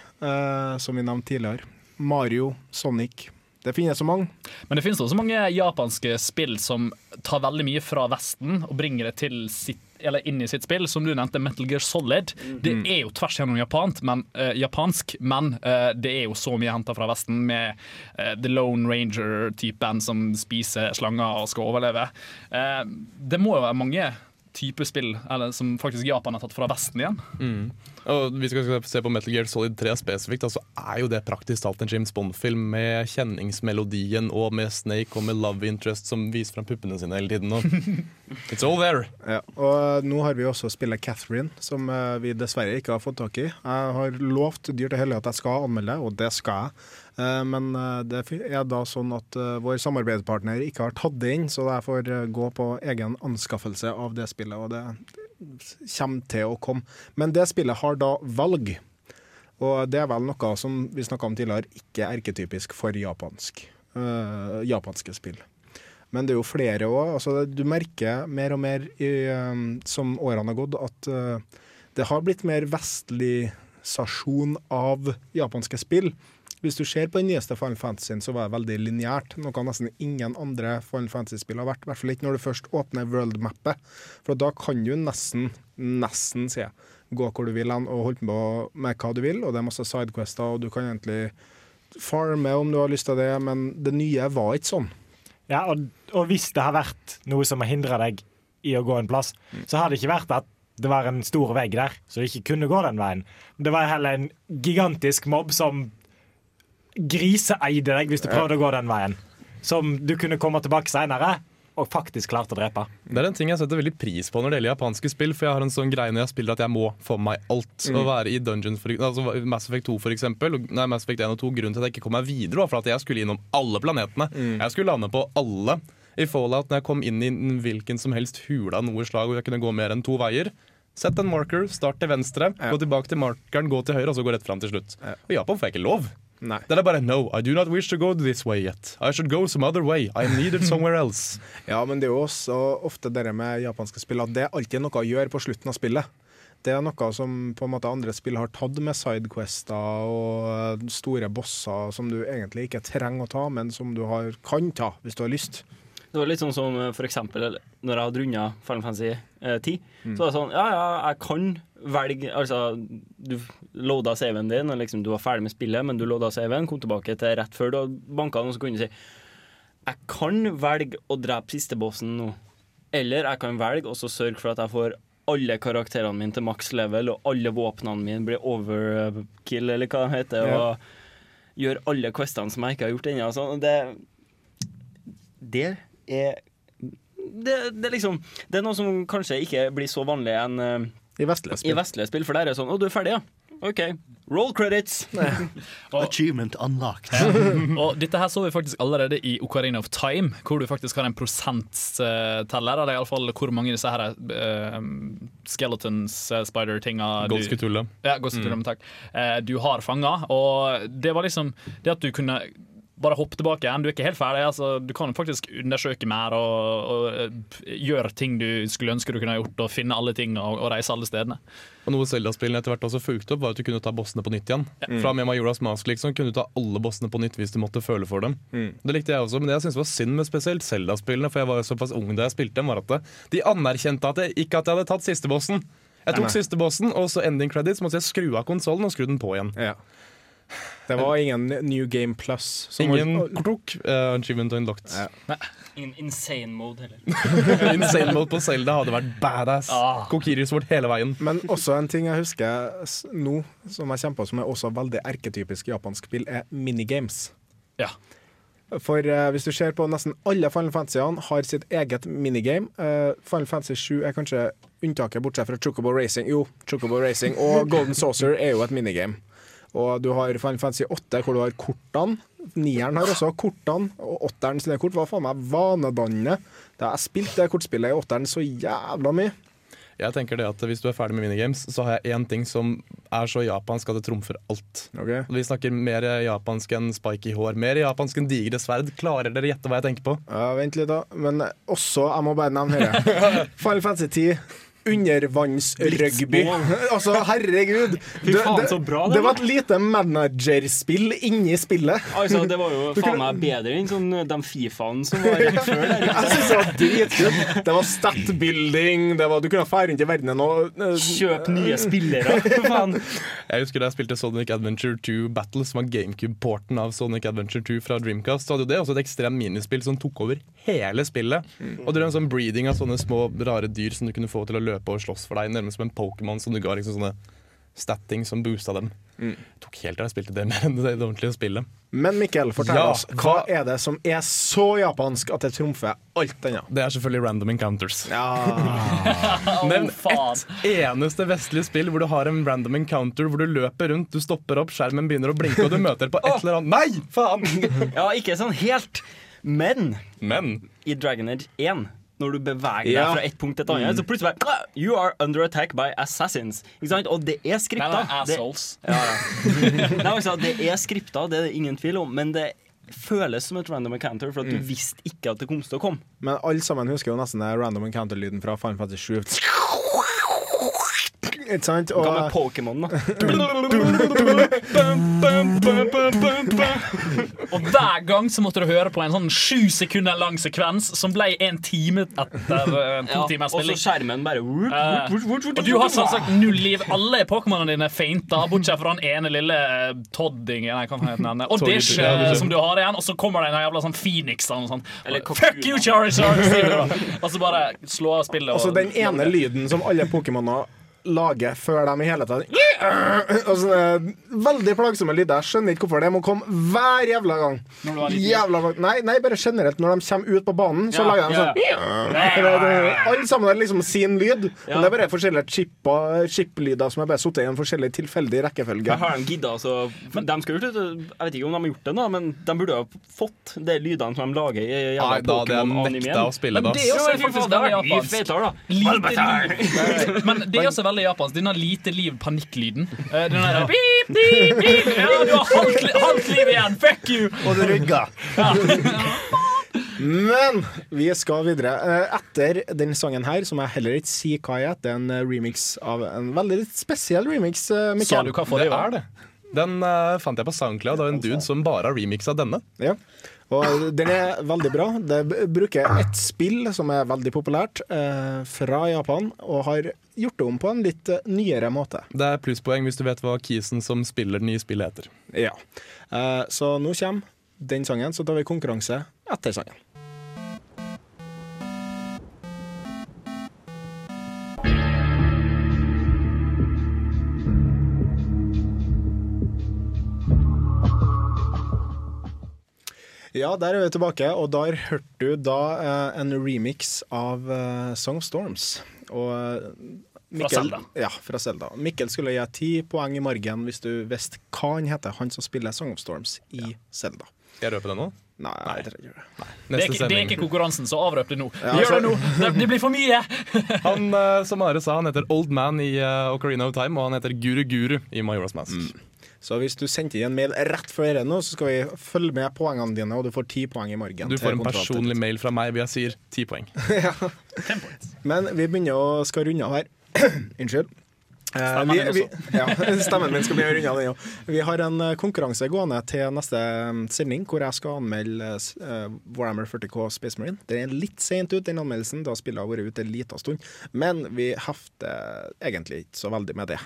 som vi nevnte tidligere. Mario, Sonic. Det finnes så mange. Men det finnes også mange japanske spill som tar veldig mye fra Vesten og bringer det til sitt, eller inn i sitt spill. Som du nevnte, Metal Gear Solid. Det er jo tvers gjennom japant, men, uh, japansk, men uh, det er jo så mye henta fra Vesten med uh, The Lone Ranger-typen som spiser slanger og skal overleve. Eh, det må jo være mange typer spill eller, som faktisk Japan har tatt fra Vesten igjen. Mm. Og Vi skal se på Metal Gear Solid 3 spesifikt. Så er jo det praktisk talt en James Bond-film med kjenningsmelodien og med Snake og med love interest som viser frem puppene sine hele tiden. Og it's all there. Ja, og nå har vi også spillet Catherine, som eh, vi dessverre ikke har fått tak i. Jeg har lovt dyrt og hellig at jeg skal anmelde, og det skal jeg. Eh, Men eh, det er da sånn at eh, vår samarbeidspartner ikke har tatt det inn, så jeg får gå på egen anskaffelse av det spillet. Og det kommer til å komme. Men det spillet har da valg. Og det er vel noe som vi snakka om tidligere, ikke er erketypisk for japansk. eh, japanske spill. Men det er jo flere òg. Altså, du merker mer og mer i, som årene har gått, at eh, det har blitt mer vestlig sasjon av japanske spill. Hvis du ser på den nyeste Final Fantasy, så var det veldig lineært. Noe nesten ingen andre Final Fantasy-spill har vært. I hvert fall ikke når du først åpner world-mappet. For da kan du nesten, nesten, sier jeg, gå hvor du vil og holde på med hva du vil. Og det er masse sidequester, og du kan egentlig farme om du har lyst til det, men det nye var ikke sånn. Ja, og, og hvis det har vært noe som har hindra deg i å gå en plass, så har det ikke vært at det var en stor vegg der, så du ikke kunne gå den veien. Det var heller en gigantisk mobb som griseeide deg hvis du prøvde å gå den veien. Som du kunne komme tilbake seinere og faktisk klart å drepe. Det er en ting jeg setter veldig pris på når det gjelder japanske spill. For jeg har en sånn greie når jeg spiller at jeg må få meg alt. Mm. Å være i Dungeons, for, altså Mass Effect 2 for eksempel. Nei, Mass Effect 1 og 2 Grunnen til at jeg ikke kom meg videre, var for at jeg skulle innom alle planetene. Mm. Jeg skulle lande på alle. I Fallout, når jeg kom inn i hvilken som helst hule av noe slag hvor jeg kunne gå mer enn to veier. Sett en marker, start til venstre, gå tilbake til markeren, gå til høyre, og så gå rett fram til slutt. Og Japan får jeg ikke lov. Nei. Den er bare no, I do not wish to go this way yet. I should go some other way. I am needed somewhere else. Ja, men det er jo også ofte det med japanske spill at det er alltid noe å gjøre på slutten av spillet. Det er noe som på en måte andre spill har tatt med sidequester og store bosser som du egentlig ikke trenger å ta, men som du har, kan ta hvis du har lyst. Det var litt sånn som eh, for eksempel når jeg hadde runda Final Fantasy eh, 10. Mm. Så var det sånn Ja, ja, jeg kan velge Altså, du loada saven din, og liksom du var ferdig med spillet, men du loada saven, kom tilbake til rett før du banka den, og så kunne du si Jeg kan velge å drepe siste bossen nå. Eller jeg kan velge og så sørge for at jeg får alle karakterene mine til maks level, og alle våpnene mine blir overkill, eller hva det heter. Ja. Og gjør alle questene som jeg ikke har gjort ennå. Det, det er det, det, er liksom, det er noe som kanskje ikke blir så vanlig enn eh, I vestlige spill. i vestlige spill. For der er det sånn Å, du er ferdig, ja? OK. Roll credits. Achievement unlocked. Og dette her så vi faktisk allerede i Ocarina of Time, hvor du faktisk har en prosentteller. Eller iallfall hvor mange disse her uh, skeletons, uh, spider-tinga Goldskutulle. Ja, Mm. takk. Eh, du har fanga. Og det var liksom det at du kunne bare hopp tilbake igjen. Du er ikke helt ferdig. Altså, du kan faktisk undersøke mer og, og eh, gjøre ting du skulle ønske du kunne ha gjort, og finne alle ting og, og reise alle stedene. Og noe Zelda-spillene etter hvert også fulgte opp, var at du kunne ta bossene på nytt igjen. Ja. Fra med Majora's Mask liksom, kunne du ta alle bossene på nytt hvis du måtte føle for dem. Mm. Det likte jeg også, men det jeg syntes var synd med spesielt Zelda-spillene, for jeg var jo såpass ung da jeg spilte dem, var at de anerkjente at jeg, ikke at jeg hadde tatt siste bossen. Jeg tok siste bossen, og så ending credits måtte jeg skru av konsollen og skru den på igjen. Det var ingen New Game Plus. som Ingen var- krok. Uh, achievement unlocked. Ingen insane mode heller. Insane mode på Selda hadde vært badass. Ah. Kokiri-svort hele veien. Men også en ting jeg husker nå, som jeg kjemper som er også veldig erketypisk japansk spill, er minigames. Ja. For uh, hvis du ser på nesten alle Final Fantasyene har sitt eget minigame. Uh, Final Fantasy 7 er kanskje unntaket, bortsett fra Chocobo Racing. Jo, Chocobo Racing og Golden Saucer er jo et minigame. Og du har Final Fantasy 8 hvor du har kortene. Nieren har også kortene, og åtteren sine kort var faen meg vanedannende. Da jeg spilte det kortspillet i åtteren så jævla mye. Jeg tenker det at Hvis du er ferdig med minigames, så har jeg én ting som er så japansk at det trumfer alt. Vi snakker mer japansk enn spiky hår, mer japansk enn digre sverd. Klarer dere gjette hva jeg tenker på? Ja, Vent litt, da. Men også, jeg må bare nevne dette. Final Fantasy 10. undervannsrugby. Altså, herregud. Fy faen, så bra det det var et lite managerspill inni spillet. Altså, det var jo faen meg bedre enn sånn, de Fifaen som var rett før der. Jeg synes det var dritkult. Det var stat-building, det du kunne fære rundt i verdenen og eh, Kjøp nye spillere, for faen. Jeg husker da jeg spilte Sonic Adventure 2 Battle, som var GameCube-porten av Sonic Adventure 2 fra Dreamcast. Så hadde jo det også et ekstremt minispill som tok over hele spillet. Og det var en sånn breeding av sånne små rare dyr som du kunne få til å løpe og slåss for deg, nærmest som en Pokémon som du ga liksom sånne statting som boosta dem. Mm. Tok helt til jeg spilte det mer enn det, det ordentlige spillet. Men Mikkel, fortell Ja, oss, hva er det som er så japansk at det trumfer alt annet? Det er selvfølgelig random encounters. Ja. Nevn ett eneste vestlig spill hvor du har en random encounter hvor du løper rundt, du stopper opp, skjermen begynner å blinke, og du møter på et eller annet Nei, faen! Ja, ikke sånn helt, men Men i Dragon Age 1 når du beveger deg fra et punkt til et annet, Mm. så plutselig bare "Ah, You are under attack by assassins. Ikke sant? Og det er skripta. Det-. Ja, ja. Nei, altså, det er skripta, det er det ingen tvil om, men det føles som et random encounter, for at du Mm. visste ikke at det kom til å komme. Men alle sammen husker jo nesten random encounter-lyden fra Final Fantasy 7. Ikke sant? Hva med Pokémon, da? Og hver gang så måtte du høre på en sånn sju sekunder lang sekvens som ble en time etter uh, to Ja, timers og så skjermen bare Eh, og du har selvsagt null liv. Alle Pokémonene dine feinter, bortsett fra den ene lille Toddingen. Todding nei, hva? Og Dish, ja, eh, det er som du har igjen, og så kommer det en jævla sånn Phoenix og sånn. Eller Fuck you, Charizard! Og så bare slå av spillet. så den ene lyden som alle Pokémoner lager før de i hele tatt altså, er Veldig plagsomme lyder. Jeg skjønner ikke hvorfor det må komme hver jævla gang. Jævla Jævla, nei, nei, bare generelt. Når de kommer ut på banen, så Ja, lager de sånn Alle sammen har liksom sin lyd, Ja. men det er bare forskjellige chip-lyder som er bare satt i en forskjellig tilfeldig rekkefølge. Jeg har de gidda altså De skal gjort det, Jeg vet ikke om de har gjort det, nå men de burde ha fått de lydene som de lager i jævla da. Men det er jo faktisk det mye japansk. Litt. Men det er også veldig japansk. Denne lite liv-panikklyden. Eh, Den der beep, beep, beep. Ja, du har halvt, li- halvt liv igjen! Fuck you! Og du rygger. Men vi skal videre. Eh, Etter den sangen her, som jeg heller ikke sier hva er, det er en eh, remix av en veldig spesiell remix. eh, Mikkel. Det er det. Den uh, fant jeg på SoundCloud av en dude som bare har remixa denne. Ja. Og den er veldig bra. Det bruker et spill som er veldig populært, eh, fra Japan, og har gjort det om på en litt eh, nyere måte. Det er plusspoeng hvis du vet hva kisen som spiller det nye spillet heter. Ja. Eh, så nå kommer den sangen, så tar vi konkurranse etter sangen. Ja, der er vi tilbake, og der hørte du da eh, en remix av eh, Song of Storms. Og eh, Fra Zelda. Ja, fra Zelda. Mikkel skulle gi ti poeng i margen hvis du visste hva han heter, han som spiller Song of Storms i Zelda. Skal jeg røpe det nå? Nei, jeg tror ikke det. Det er, det er ikke konkurransen, så avrøp det nå. Ja, Gjør det altså- nå! Det, det blir for mye! Han eh, som Are sa, han heter Old Man i uh, Ocarina of Time, og han heter Guru Guru i Majora's Mask. Mm. Så hvis du sendte inn en mail rett før dette nå, så skal vi følge med poengene dine, og du får ti poeng i morgen. Du får en personlig mail fra meg hvor jeg sier ti poeng. ja. Men vi begynner å skal runde av her. Unnskyld. Eh, Stemmen vi, vi, ja, stemmen min skal bli runde den òg. Vi har en eh, konkurranse gående til neste mm, sending, hvor jeg skal anmelde eh, Warhammer 40K Space Marine. Den er litt sent ut, den anmeldelsen, da spillet har vært ute en liten stund. Men vi hefter egentlig ikke så veldig med det.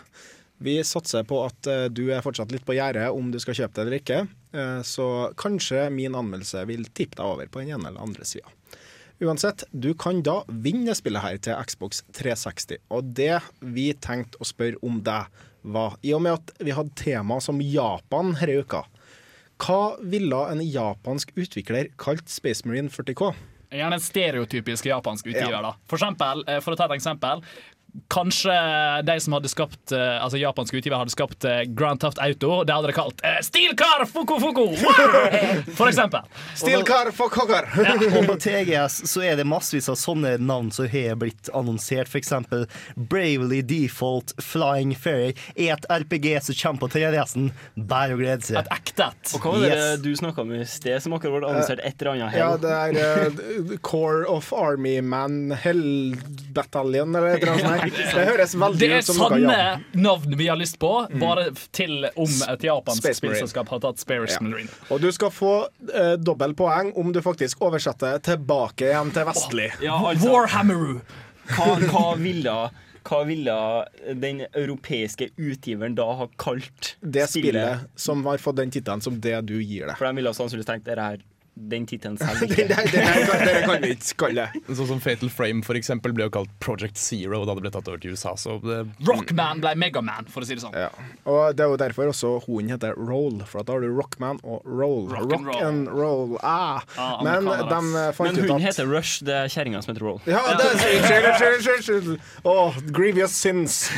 Vi satser på at eh, du er fortsatt litt på gjerdet om du skal kjøpe det eller ikke. Eh, så kanskje min anmeldelse vil tippe deg over på den ene eller andre sida. Uansett, du kan da vinne spillet her til Xbox 360. Og det vi tenkte å spørre om deg, var I og med at vi hadde tema som Japan denne uka, hva ville en japansk utvikler kalt Space Marine 40K? Gjerne en stereotypisk japansk utgiver. Ja. da For eksempel, eh, for å ta et eksempel Kanskje de som hadde skapt eh, Altså japanske utgiver hadde skapt eh, Grand Theft Auto. Det hadde de kalt uh, Steel Car Foko Foko! For eksempel. Steel Car Foco Og på TGS så er det massevis av sånne navn som har blitt annonsert. For eksempel Bravely Default Flying Fairy er et RPG som kommer på 3DS-en. Bare å glede seg. Et ekte et. Og hva var det Yes. du snakka om i sted, som akkurat ble annonsert et eller annet? Ja, det er uh, Core of Army Man Hell Battalion, eller et eller annet sånt. Det høres veldig er ut som noe sanne Japan. navn vi har lyst på, bare til om et japansk spillselskap har tatt Spares Ja. Marine. Og du skal få uh, dobbelt poeng om du faktisk oversetter tilbake igjen til vestlig. Ja, altså- Warhammeru. Hva, hva, ville, hva ville den europeiske utgiveren da ha kalt Det spillet som har fått den tittelen som det du gir det. For de ville sannsynligvis tenkt dere her den tittelen selv Det ikke. det kan- det kan vi ikke kalle det. Sånn som Fatal Frame for eksempel ble jo kalt Project Zero da det ble tatt over til USA. Så det, Rockman ble Megaman, for å si det sånn. Og Det er jo derfor også hunden heter Roll, for at da har du Rockman og Roll. Rock and roll. and roll. Ah. Ah, Men de fant Men ut hunden at heter Rush, det er kjerringa som heter Roll. Ja, det er. Åh, grievous sins.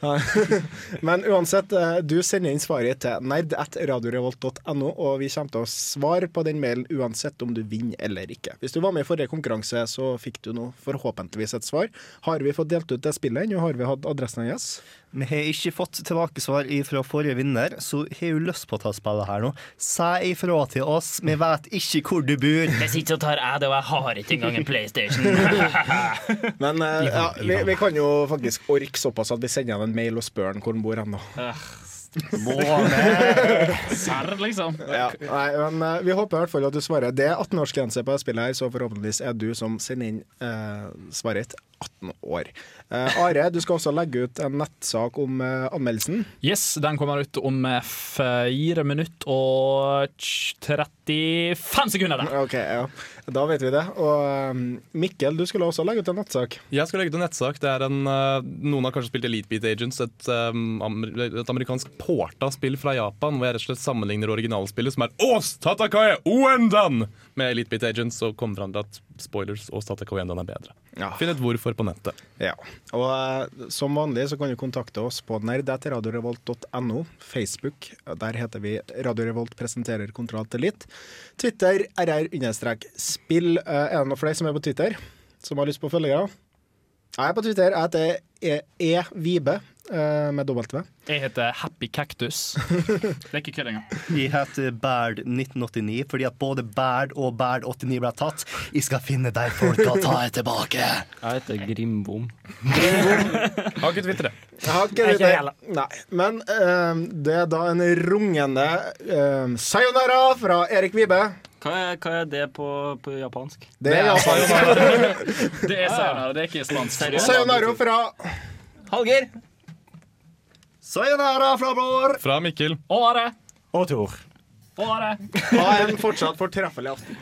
Men uansett, eh, du sender inn svaret til nerd at radiorevolt.no, og vi kommer til å svare på den mailen uansett om du vinner eller ikke. Hvis du var med i forrige konkurranse, så fikk du nå forhåpentligvis et svar. Har vi fått delt ut det spillet ennå? Har vi hatt adressen hennes? Vi har ikke fått tilbakesvar fra forrige vinner, så har jo lyst på å ta spillet her nå. Si ifra til oss, vi vet ikke hvor du bor. Jeg ikke så tar jeg det, og jeg har ikke engang en PlayStation. Men eh, ja, vi, vi kan jo faktisk orke såpass at vi sender han en mail og spør han hvor han bor hen. Da. Serr, liksom. Ja, nei, men eh, Vi håper i hvert fall at du svarer. Det er 18-årsgrense på det spillet, her, så forhåpentligvis er du som sender inn eh, svaret 18 år. Eh, Are, du skal også legge ut en nettsak om eh, anmeldelsen. Yes, den kommer ut om eh, fire minutter og 35 sekunder. Der. Ok, ja. Da vet vi det. Og eh, Mikkel, du skulle også legge ut en nettsak. Jeg skal legge ut en nettsak. Det er en, eh, Noen har kanskje spilt Elite Beat Agents, et, um, et amerikansk porta spill fra Japan, hvor jeg rett og slett sammenligner originalspillet, som er Ås Tatakae Oendan, med Elite Beat Agents, og kommer fram til at spoilers, og Tatakae Oendan er bedre. Finn ut hvorfor på nettet. Ja. Og uh, som vanlig så kan du kontakte oss på nerd.radiorevolt.no. Facebook, der heter vi Radio Revolt presenterer Kontroll til litt. Twitter rr-spill. Uh, er det noen flere som er på Twitter? Som har lyst på følgere? Jeg er på Twitter. Jeg heter E- E-Vibe eh, med W. Jeg heter Happy Cactus. Det er ikke kødd engang. Jeg heter Berd1989 fordi at både Berd og Berd89 ble tatt. Jeg skal finne de folka og ta dem tilbake. Jeg heter Grimbom. Har ikke. Jeg har ikke det. Nei. Men um, det er da en rungende um, sayonara fra Erik Vibe. Hva er, hva er det på, på japansk? Det er sayonara Det er sayonara, det er ikke spansk. Sayonara fra Hallgeir. Sayonara fra Bror. Fra Mikkel. Og Are. Og Tor. Og Are. Ha en fortsatt fortreffelig aften.